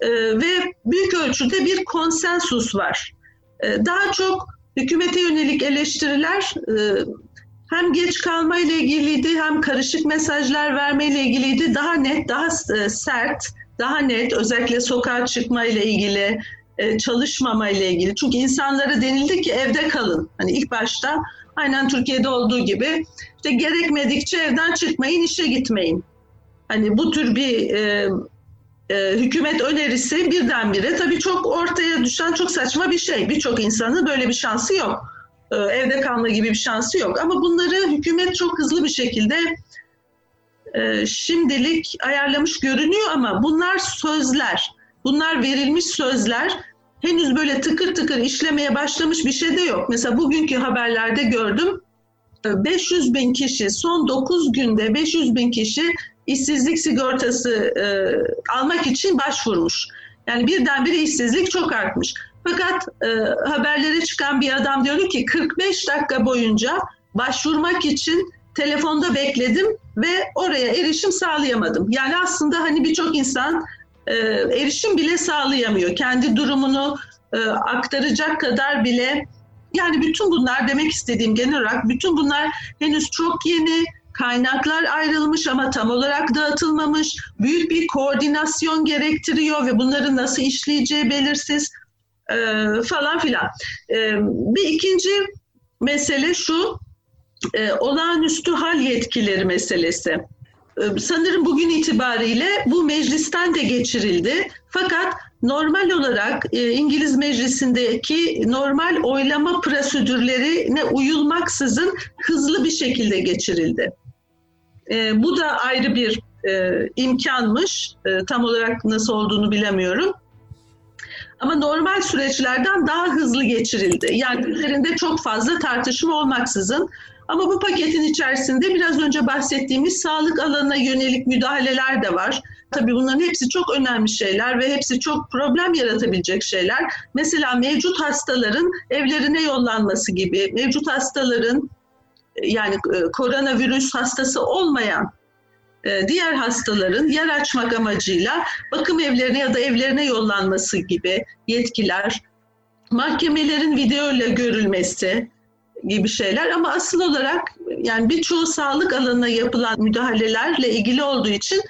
[SPEAKER 3] e, ve büyük ölçüde bir konsensus var. E, daha çok hükümete yönelik eleştiriler e, hem geç kalma ile ilgiliydi hem karışık mesajlar verme ile ilgiliydi. Daha net, daha e, sert, daha net özellikle sokağa çıkma ile ilgili e, çalışmama ile ilgili. Çünkü insanlara denildi ki evde kalın. Hani ilk başta aynen Türkiye'de olduğu gibi işte gerekmedikçe evden çıkmayın, işe gitmeyin. Hani bu tür bir e, e, hükümet önerisi birdenbire tabii çok ortaya düşen çok saçma bir şey. Birçok insanın böyle bir şansı yok. e, evde kalma gibi bir şansı yok. Ama bunları hükümet çok hızlı bir şekilde e, şimdilik ayarlamış görünüyor ama bunlar sözler. Bunlar verilmiş sözler. Henüz böyle tıkır tıkır işlemeye başlamış bir şey de yok. Mesela bugünkü haberlerde gördüm. 500 bin kişi son 9 günde 500 bin kişi işsizlik sigortası e, almak için başvurmuş. Yani birdenbire işsizlik çok artmış. Fakat e, haberlere çıkan bir adam diyor ki 45 dakika boyunca başvurmak için telefonda bekledim ve oraya erişim sağlayamadım. Yani aslında hani birçok insan e, erişim bile sağlayamıyor. Kendi durumunu e, aktaracak kadar bile yani bütün bunlar demek istediğim genel olarak bütün bunlar henüz çok yeni kaynaklar ayrılmış ama tam olarak dağıtılmamış. Büyük bir koordinasyon gerektiriyor ve bunları nasıl işleyeceği belirsiz e, falan filan. E, bir ikinci mesele şu, e, olağanüstü hal yetkileri meselesi. E, sanırım bugün itibariyle bu meclisten de geçirildi. Fakat normal olarak e, İngiliz Meclisi'ndeki normal oylama prosedürlerine uyulmaksızın hızlı bir şekilde geçirildi. E, bu da ayrı bir e, imkanmış. E, tam olarak nasıl olduğunu bilemiyorum. Ama normal süreçlerden daha hızlı geçirildi. Yani üzerinde çok fazla tartışma olmaksızın. Ama bu paketin içerisinde biraz önce bahsettiğimiz sağlık alanına yönelik müdahaleler de var. Tabii bunların hepsi çok önemli şeyler ve hepsi çok problem yaratabilecek şeyler. Mesela mevcut hastaların evlerine yollanması gibi, mevcut hastaların yani e, koronavirüs hastası olmayan e, diğer hastaların yer açmak amacıyla bakım evlerine ya da evlerine yollanması gibi yetkiler, mahkemelerin video ile görülmesi gibi şeyler ama asıl olarak yani birçoğu sağlık alanına yapılan müdahalelerle ilgili olduğu için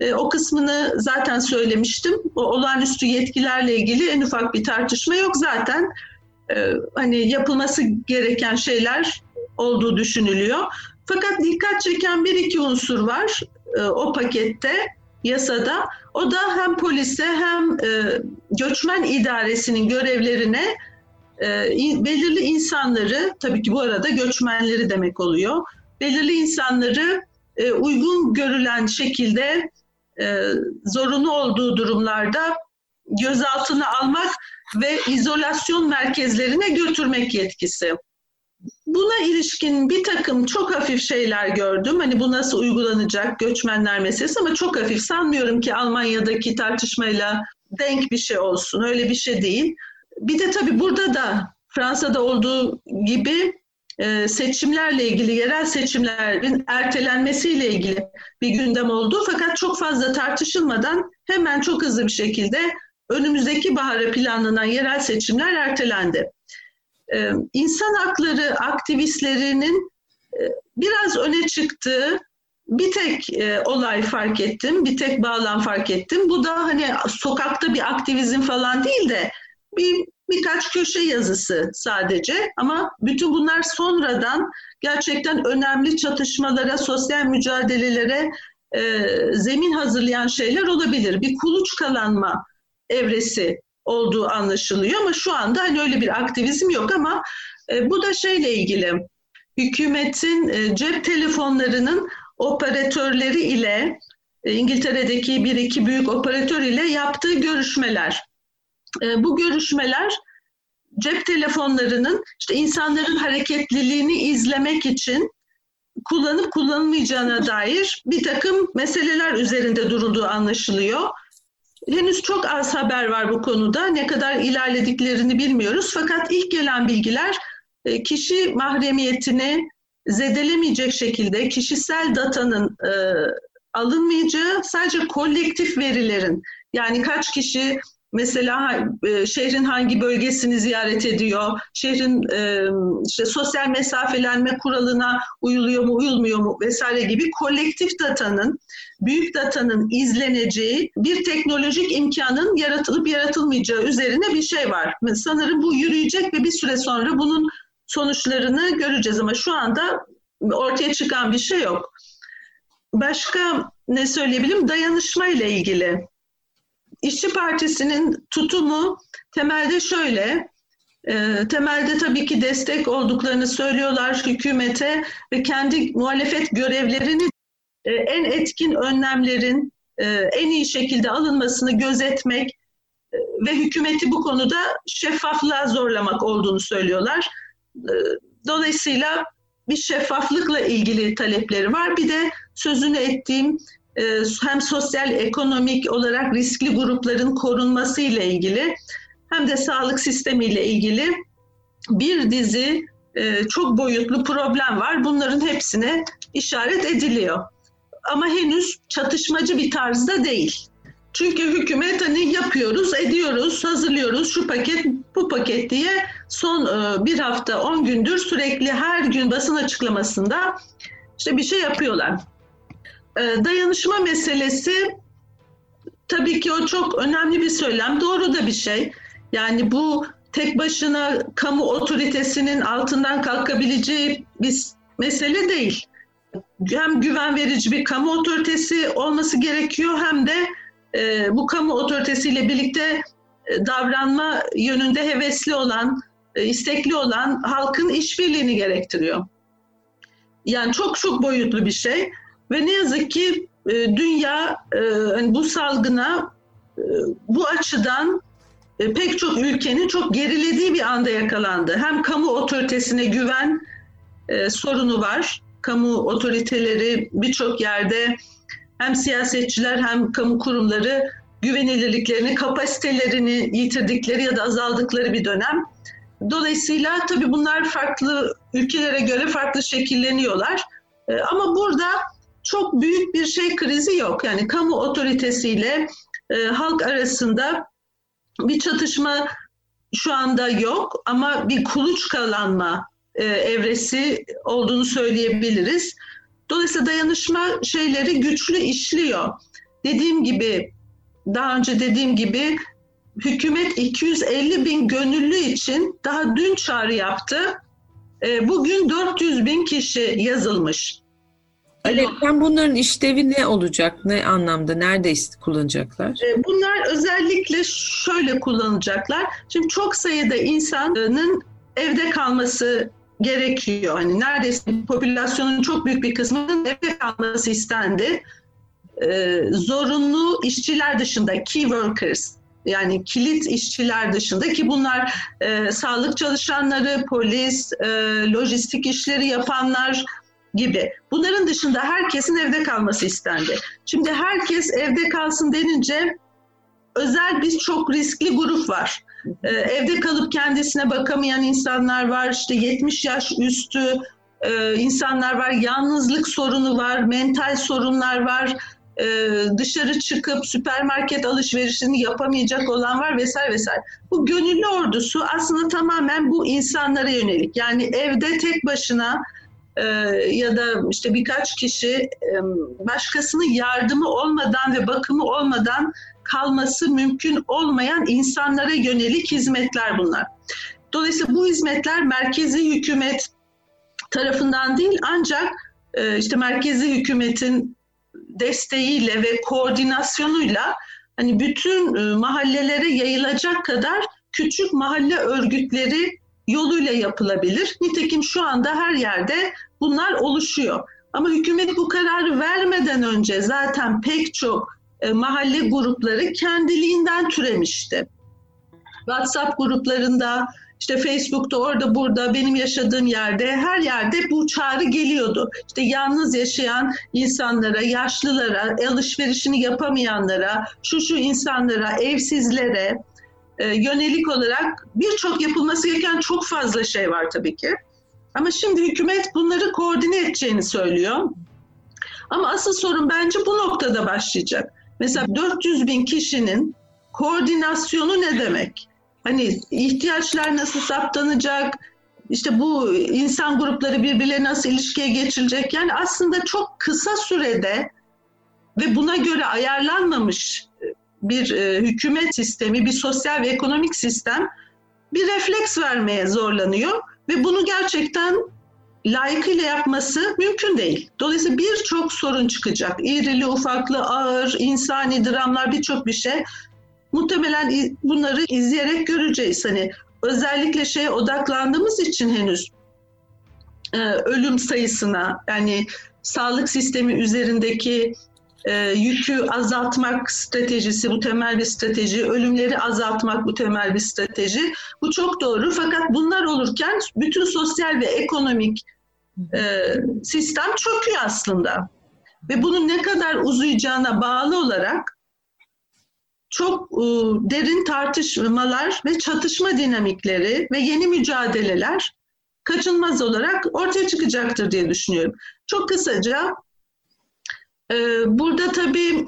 [SPEAKER 3] e, o kısmını zaten söylemiştim. O olağanüstü yetkilerle ilgili en ufak bir tartışma yok zaten. E, hani yapılması gereken şeyler olduğu düşünülüyor. Fakat dikkat çeken bir iki unsur var e, o pakette, yasada. O da hem polise hem e, göçmen idaresinin görevlerine belirli insanları, tabii ki bu arada göçmenleri demek oluyor, belirli insanları e, uygun görülen şekilde e, zorunlu olduğu durumlarda gözaltına almak ve izolasyon merkezlerine götürmek yetkisi. Buna ilişkin bir takım çok hafif şeyler gördüm. Hani bu nasıl uygulanacak göçmenler meselesi ama çok hafif. Sanmıyorum ki Almanya'daki tartışmayla denk bir şey olsun. Öyle bir şey değil. Bir de tabii burada da Fransa'da olduğu gibi e, seçimlerle ilgili, yerel seçimlerin ertelenmesiyle ilgili bir gündem oldu. Fakat çok fazla tartışılmadan hemen çok hızlı bir şekilde önümüzdeki bahara planlanan yerel seçimler ertelendi. Ee, insan hakları aktivistlerinin e, biraz öne çıktığı bir tek e, olay fark ettim, bir tek bağlam fark ettim. Bu da hani sokakta bir aktivizm falan değil de bir birkaç köşe yazısı sadece ama bütün bunlar sonradan gerçekten önemli çatışmalara, sosyal mücadelelere e, zemin hazırlayan şeyler olabilir. Bir kuluçkalanma evresi olduğu anlaşılıyor ama şu anda hani öyle bir aktivizm yok ama e, bu da şeyle ilgili hükümetin e, cep telefonlarının operatörleri ile e, İngiltere'deki bir iki büyük operatör ile yaptığı görüşmeler. E, bu görüşmeler cep telefonlarının işte insanların hareketliliğini izlemek için kullanıp kullanılmayacağına dair bir takım meseleler üzerinde durulduğu anlaşılıyor. Henüz çok az haber var bu konuda. Ne kadar ilerlediklerini bilmiyoruz. Fakat ilk gelen bilgiler e, kişi mahremiyetini zedelemeyecek şekilde kişisel datanın e, alınmayacağı, sadece kolektif verilerin yani kaç kişi Mesela e, şehrin hangi bölgesini ziyaret ediyor, şehrin e, işte sosyal mesafelenme kuralına uyuluyor mu, uyulmuyor mu vesaire gibi kolektif datanın, büyük datanın izleneceği bir teknolojik imkanın yaratılıp yaratılmayacağı üzerine bir şey var. Sanırım bu yürüyecek ve bir süre sonra bunun sonuçlarını göreceğiz ama şu anda ortaya çıkan bir şey yok. Başka ne söyleyebilirim? Dayanışma ile ilgili. İşçi Partisi'nin tutumu temelde şöyle, E, temelde tabii ki destek olduklarını söylüyorlar hükümete ve kendi muhalefet görevlerini e, en etkin önlemlerin e, en iyi şekilde alınmasını gözetmek e, ve hükümeti bu konuda şeffaflığa zorlamak olduğunu söylüyorlar. E, dolayısıyla bir şeffaflıkla ilgili talepleri var. Bir de sözünü ettiğim hem sosyal ekonomik olarak riskli grupların korunması ile ilgili hem de sağlık sistemiyle ilgili bir dizi e, çok boyutlu problem var. Bunların hepsine işaret ediliyor. Ama henüz çatışmacı bir tarzda değil. Çünkü hükümet hani yapıyoruz, ediyoruz, hazırlıyoruz şu paket, bu paket diye son e, bir hafta, on gündür sürekli her gün basın açıklamasında işte bir şey yapıyorlar. E, dayanışma meselesi tabii ki o çok önemli bir söylem, doğru da bir şey. Yani bu tek başına kamu otoritesinin altından kalkabileceği bir mesele değil. Hem güven verici bir kamu otoritesi olması gerekiyor hem de e, bu kamu otoritesiyle birlikte e, davranma yönünde hevesli olan, e, istekli olan halkın işbirliğini gerektiriyor. Yani çok çok boyutlu bir şey ve ne yazık ki e, dünya e, hani bu salgına e, bu açıdan e, pek çok ülkenin çok gerilediği bir anda yakalandı. Hem kamu otoritesine güven e, sorunu var. Kamu otoriteleri birçok yerde hem siyasetçiler hem kamu kurumları güvenilirliklerini, kapasitelerini yitirdikleri ya da azaldıkları bir dönem. Dolayısıyla tabii bunlar farklı ülkelere göre farklı şekilleniyorlar. E, ama burada çok büyük bir şey krizi yok. Yani kamu otoritesiyle e, halk arasında bir çatışma şu anda yok ama bir kuluçkalanma e, evresi olduğunu söyleyebiliriz. Dolayısıyla dayanışma şeyleri güçlü işliyor. Dediğim gibi, daha önce dediğim gibi hükümet 250 bin gönüllü için daha dün çağrı yaptı. E, bugün 400 bin kişi yazılmış.
[SPEAKER 2] Alevden bunların işlevi ne olacak? Ne anlamda? Nerede kullanacaklar?
[SPEAKER 3] E, bunlar özellikle şöyle kullanacaklar. Şimdi çok sayıda insanın evde kalması gerekiyor. Hani neredeyse popülasyonun çok büyük bir kısmının evde kalması istendi. Ee, zorunlu işçiler dışında key workers yani kilit işçiler dışında ki bunlar e, sağlık çalışanları, polis, e, lojistik işleri yapanlar gibi. Bunların dışında herkesin evde kalması istendi. Şimdi herkes evde kalsın denince özel bir çok riskli grup var. Ee, evde kalıp kendisine bakamayan insanlar var, işte 70 yaş üstü e, insanlar var, yalnızlık sorunu var, mental sorunlar var, e, dışarı çıkıp süpermarket alışverişini yapamayacak olan var vesaire vesaire. Bu gönüllü ordusu aslında tamamen bu insanlara yönelik. Yani evde tek başına e, ya da işte birkaç kişi e, başkasının yardımı olmadan ve bakımı olmadan kalması mümkün olmayan insanlara yönelik hizmetler bunlar. Dolayısıyla bu hizmetler merkezi hükümet tarafından değil ancak e, işte merkezi hükümetin desteğiyle ve koordinasyonuyla hani bütün e, mahallelere yayılacak kadar küçük mahalle örgütleri yoluyla yapılabilir. Nitekim şu anda her yerde bunlar oluşuyor. Ama hükümet bu kararı vermeden önce zaten pek çok e, mahalle grupları kendiliğinden türemişti. WhatsApp gruplarında, işte Facebook'ta, orada burada, benim yaşadığım yerde, her yerde bu çağrı geliyordu. İşte yalnız yaşayan insanlara, yaşlılara, alışverişini yapamayanlara, şu şu insanlara, evsizlere yönelik olarak birçok yapılması gereken çok fazla şey var tabii ki. Ama şimdi hükümet bunları koordine edeceğini söylüyor. Ama asıl sorun bence bu noktada başlayacak. Mesela 400 bin kişinin koordinasyonu ne demek? Hani ihtiyaçlar nasıl saptanacak? İşte bu insan grupları birbirlerine nasıl ilişkiye geçilecek? Yani aslında çok kısa sürede ve buna göre ayarlanmamış bir e, hükümet sistemi, bir sosyal ve ekonomik sistem bir refleks vermeye zorlanıyor ve bunu gerçekten layıkıyla yapması mümkün değil. Dolayısıyla birçok sorun çıkacak. İrili, ufaklı, ağır, insani dramlar birçok bir şey. Muhtemelen bunları izleyerek göreceğiz. Hani özellikle şeye odaklandığımız için henüz e, ölüm sayısına yani sağlık sistemi üzerindeki e, yükü azaltmak stratejisi bu temel bir strateji, ölümleri azaltmak bu temel bir strateji. Bu çok doğru fakat bunlar olurken bütün sosyal ve ekonomik e, sistem çöküyor aslında. Ve bunun ne kadar uzayacağına bağlı olarak çok e, derin tartışmalar ve çatışma dinamikleri ve yeni mücadeleler kaçınmaz olarak ortaya çıkacaktır diye düşünüyorum. Çok kısaca burada tabii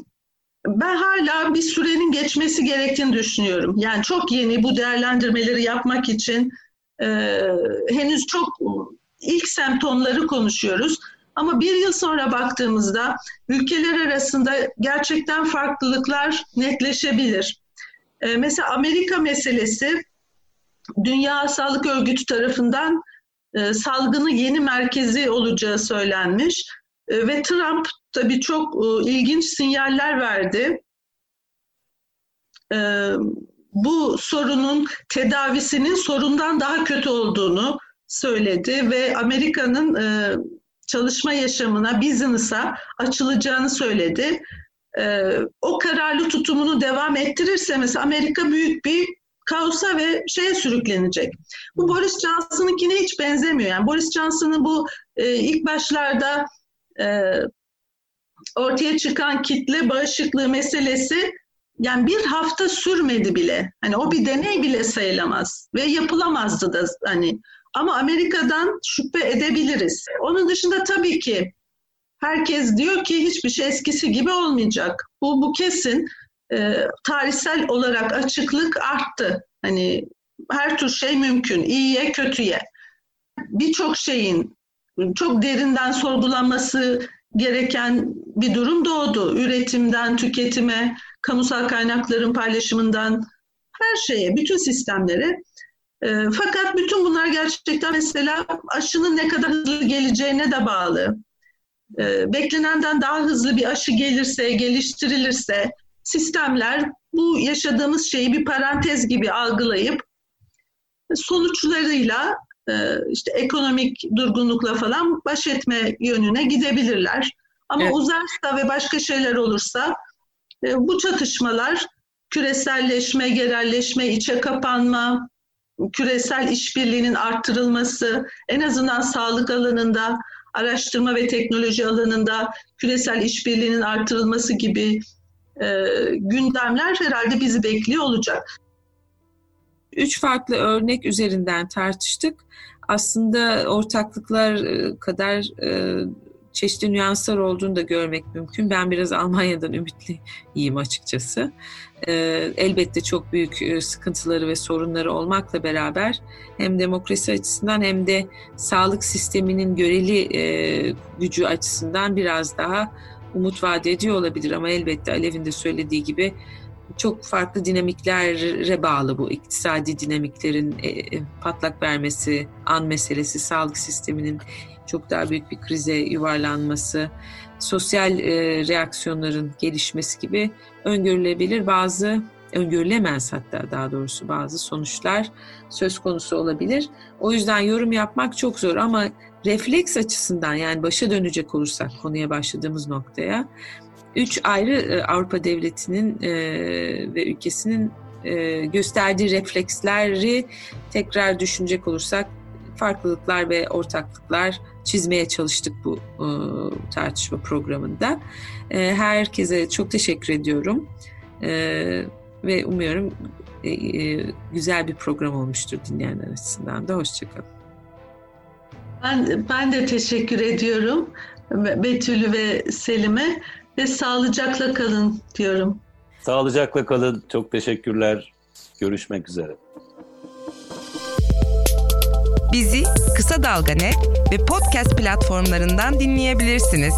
[SPEAKER 3] ben hala bir sürenin geçmesi gerektiğini düşünüyorum. Yani çok yeni bu değerlendirmeleri yapmak için e, henüz çok ilk semptomları konuşuyoruz. Ama bir yıl sonra baktığımızda ülkeler arasında gerçekten farklılıklar netleşebilir. Ee, mesela Amerika meselesi Dünya Sağlık Örgütü tarafından e, salgını yeni merkezi olacağı söylenmiş. E, ve Trump tabii çok e, ilginç sinyaller verdi. E, bu sorunun tedavisinin sorundan daha kötü olduğunu söyledi ve Amerika'nın e, çalışma yaşamına, business'a açılacağını söyledi. O kararlı tutumunu devam ettirirse mesela Amerika büyük bir kaosa ve şeye sürüklenecek. Bu Boris Johnson'ınkine hiç benzemiyor. Yani Boris Johnson'ın bu e, ilk başlarda e, ortaya çıkan kitle bağışıklığı meselesi yani bir hafta sürmedi bile. Hani o bir deney bile sayılamaz ve yapılamazdı da hani ama Amerika'dan şüphe edebiliriz. Onun dışında tabii ki herkes diyor ki hiçbir şey eskisi gibi olmayacak. Bu, bu kesin. E, tarihsel olarak açıklık arttı. Hani her tür şey mümkün. İyiye, kötüye. Birçok şeyin çok derinden sorgulanması gereken bir durum doğdu. Üretimden, tüketime, kamusal kaynakların paylaşımından her şeye, bütün sistemlere e, fakat bütün bunlar gerçekten mesela aşının ne kadar hızlı geleceğine de bağlı. E, beklenenden daha hızlı bir aşı gelirse, geliştirilirse sistemler bu yaşadığımız şeyi bir parantez gibi algılayıp sonuçlarıyla işte ekonomik durgunlukla falan baş etme yönüne gidebilirler. Ama evet. uzarsa ve başka şeyler olursa e, bu çatışmalar küreselleşme, yerelleşme, içe kapanma, küresel işbirliğinin arttırılması, en azından sağlık alanında, araştırma ve teknoloji alanında küresel işbirliğinin arttırılması gibi e, gündemler herhalde bizi bekliyor olacak.
[SPEAKER 2] Üç farklı örnek üzerinden tartıştık. Aslında ortaklıklar e, kadar e, çeşitli nüanslar olduğunu da görmek mümkün. Ben biraz Almanya'dan ümitliyim açıkçası. Ee, elbette çok büyük e, sıkıntıları ve sorunları olmakla beraber hem demokrasi açısından hem de sağlık sisteminin göreli e, gücü açısından biraz daha umut vaat ediyor olabilir. Ama elbette Alev'in de söylediği gibi çok farklı dinamiklere bağlı bu iktisadi dinamiklerin e, patlak vermesi, an meselesi, sağlık sisteminin çok daha büyük bir krize yuvarlanması, sosyal e, reaksiyonların gelişmesi gibi öngörülebilir bazı öngörülemez hatta daha doğrusu bazı sonuçlar söz konusu olabilir. O yüzden yorum yapmak çok zor ama refleks açısından yani başa dönecek olursak konuya başladığımız noktaya üç ayrı e, Avrupa devletinin e, ve ülkesinin e, gösterdiği refleksleri tekrar düşünecek olursak farklılıklar ve ortaklıklar çizmeye çalıştık bu tartışma programında. Herkese çok teşekkür ediyorum ve umuyorum güzel bir program olmuştur dinleyenler açısından da. Hoşçakalın.
[SPEAKER 3] Ben, ben de teşekkür ediyorum Betül'ü ve Selim'e ve sağlıcakla kalın diyorum.
[SPEAKER 1] Sağlıcakla kalın. Çok teşekkürler. Görüşmek üzere.
[SPEAKER 4] Bizi Kısa Dalga Net ve podcast platformlarından dinleyebilirsiniz.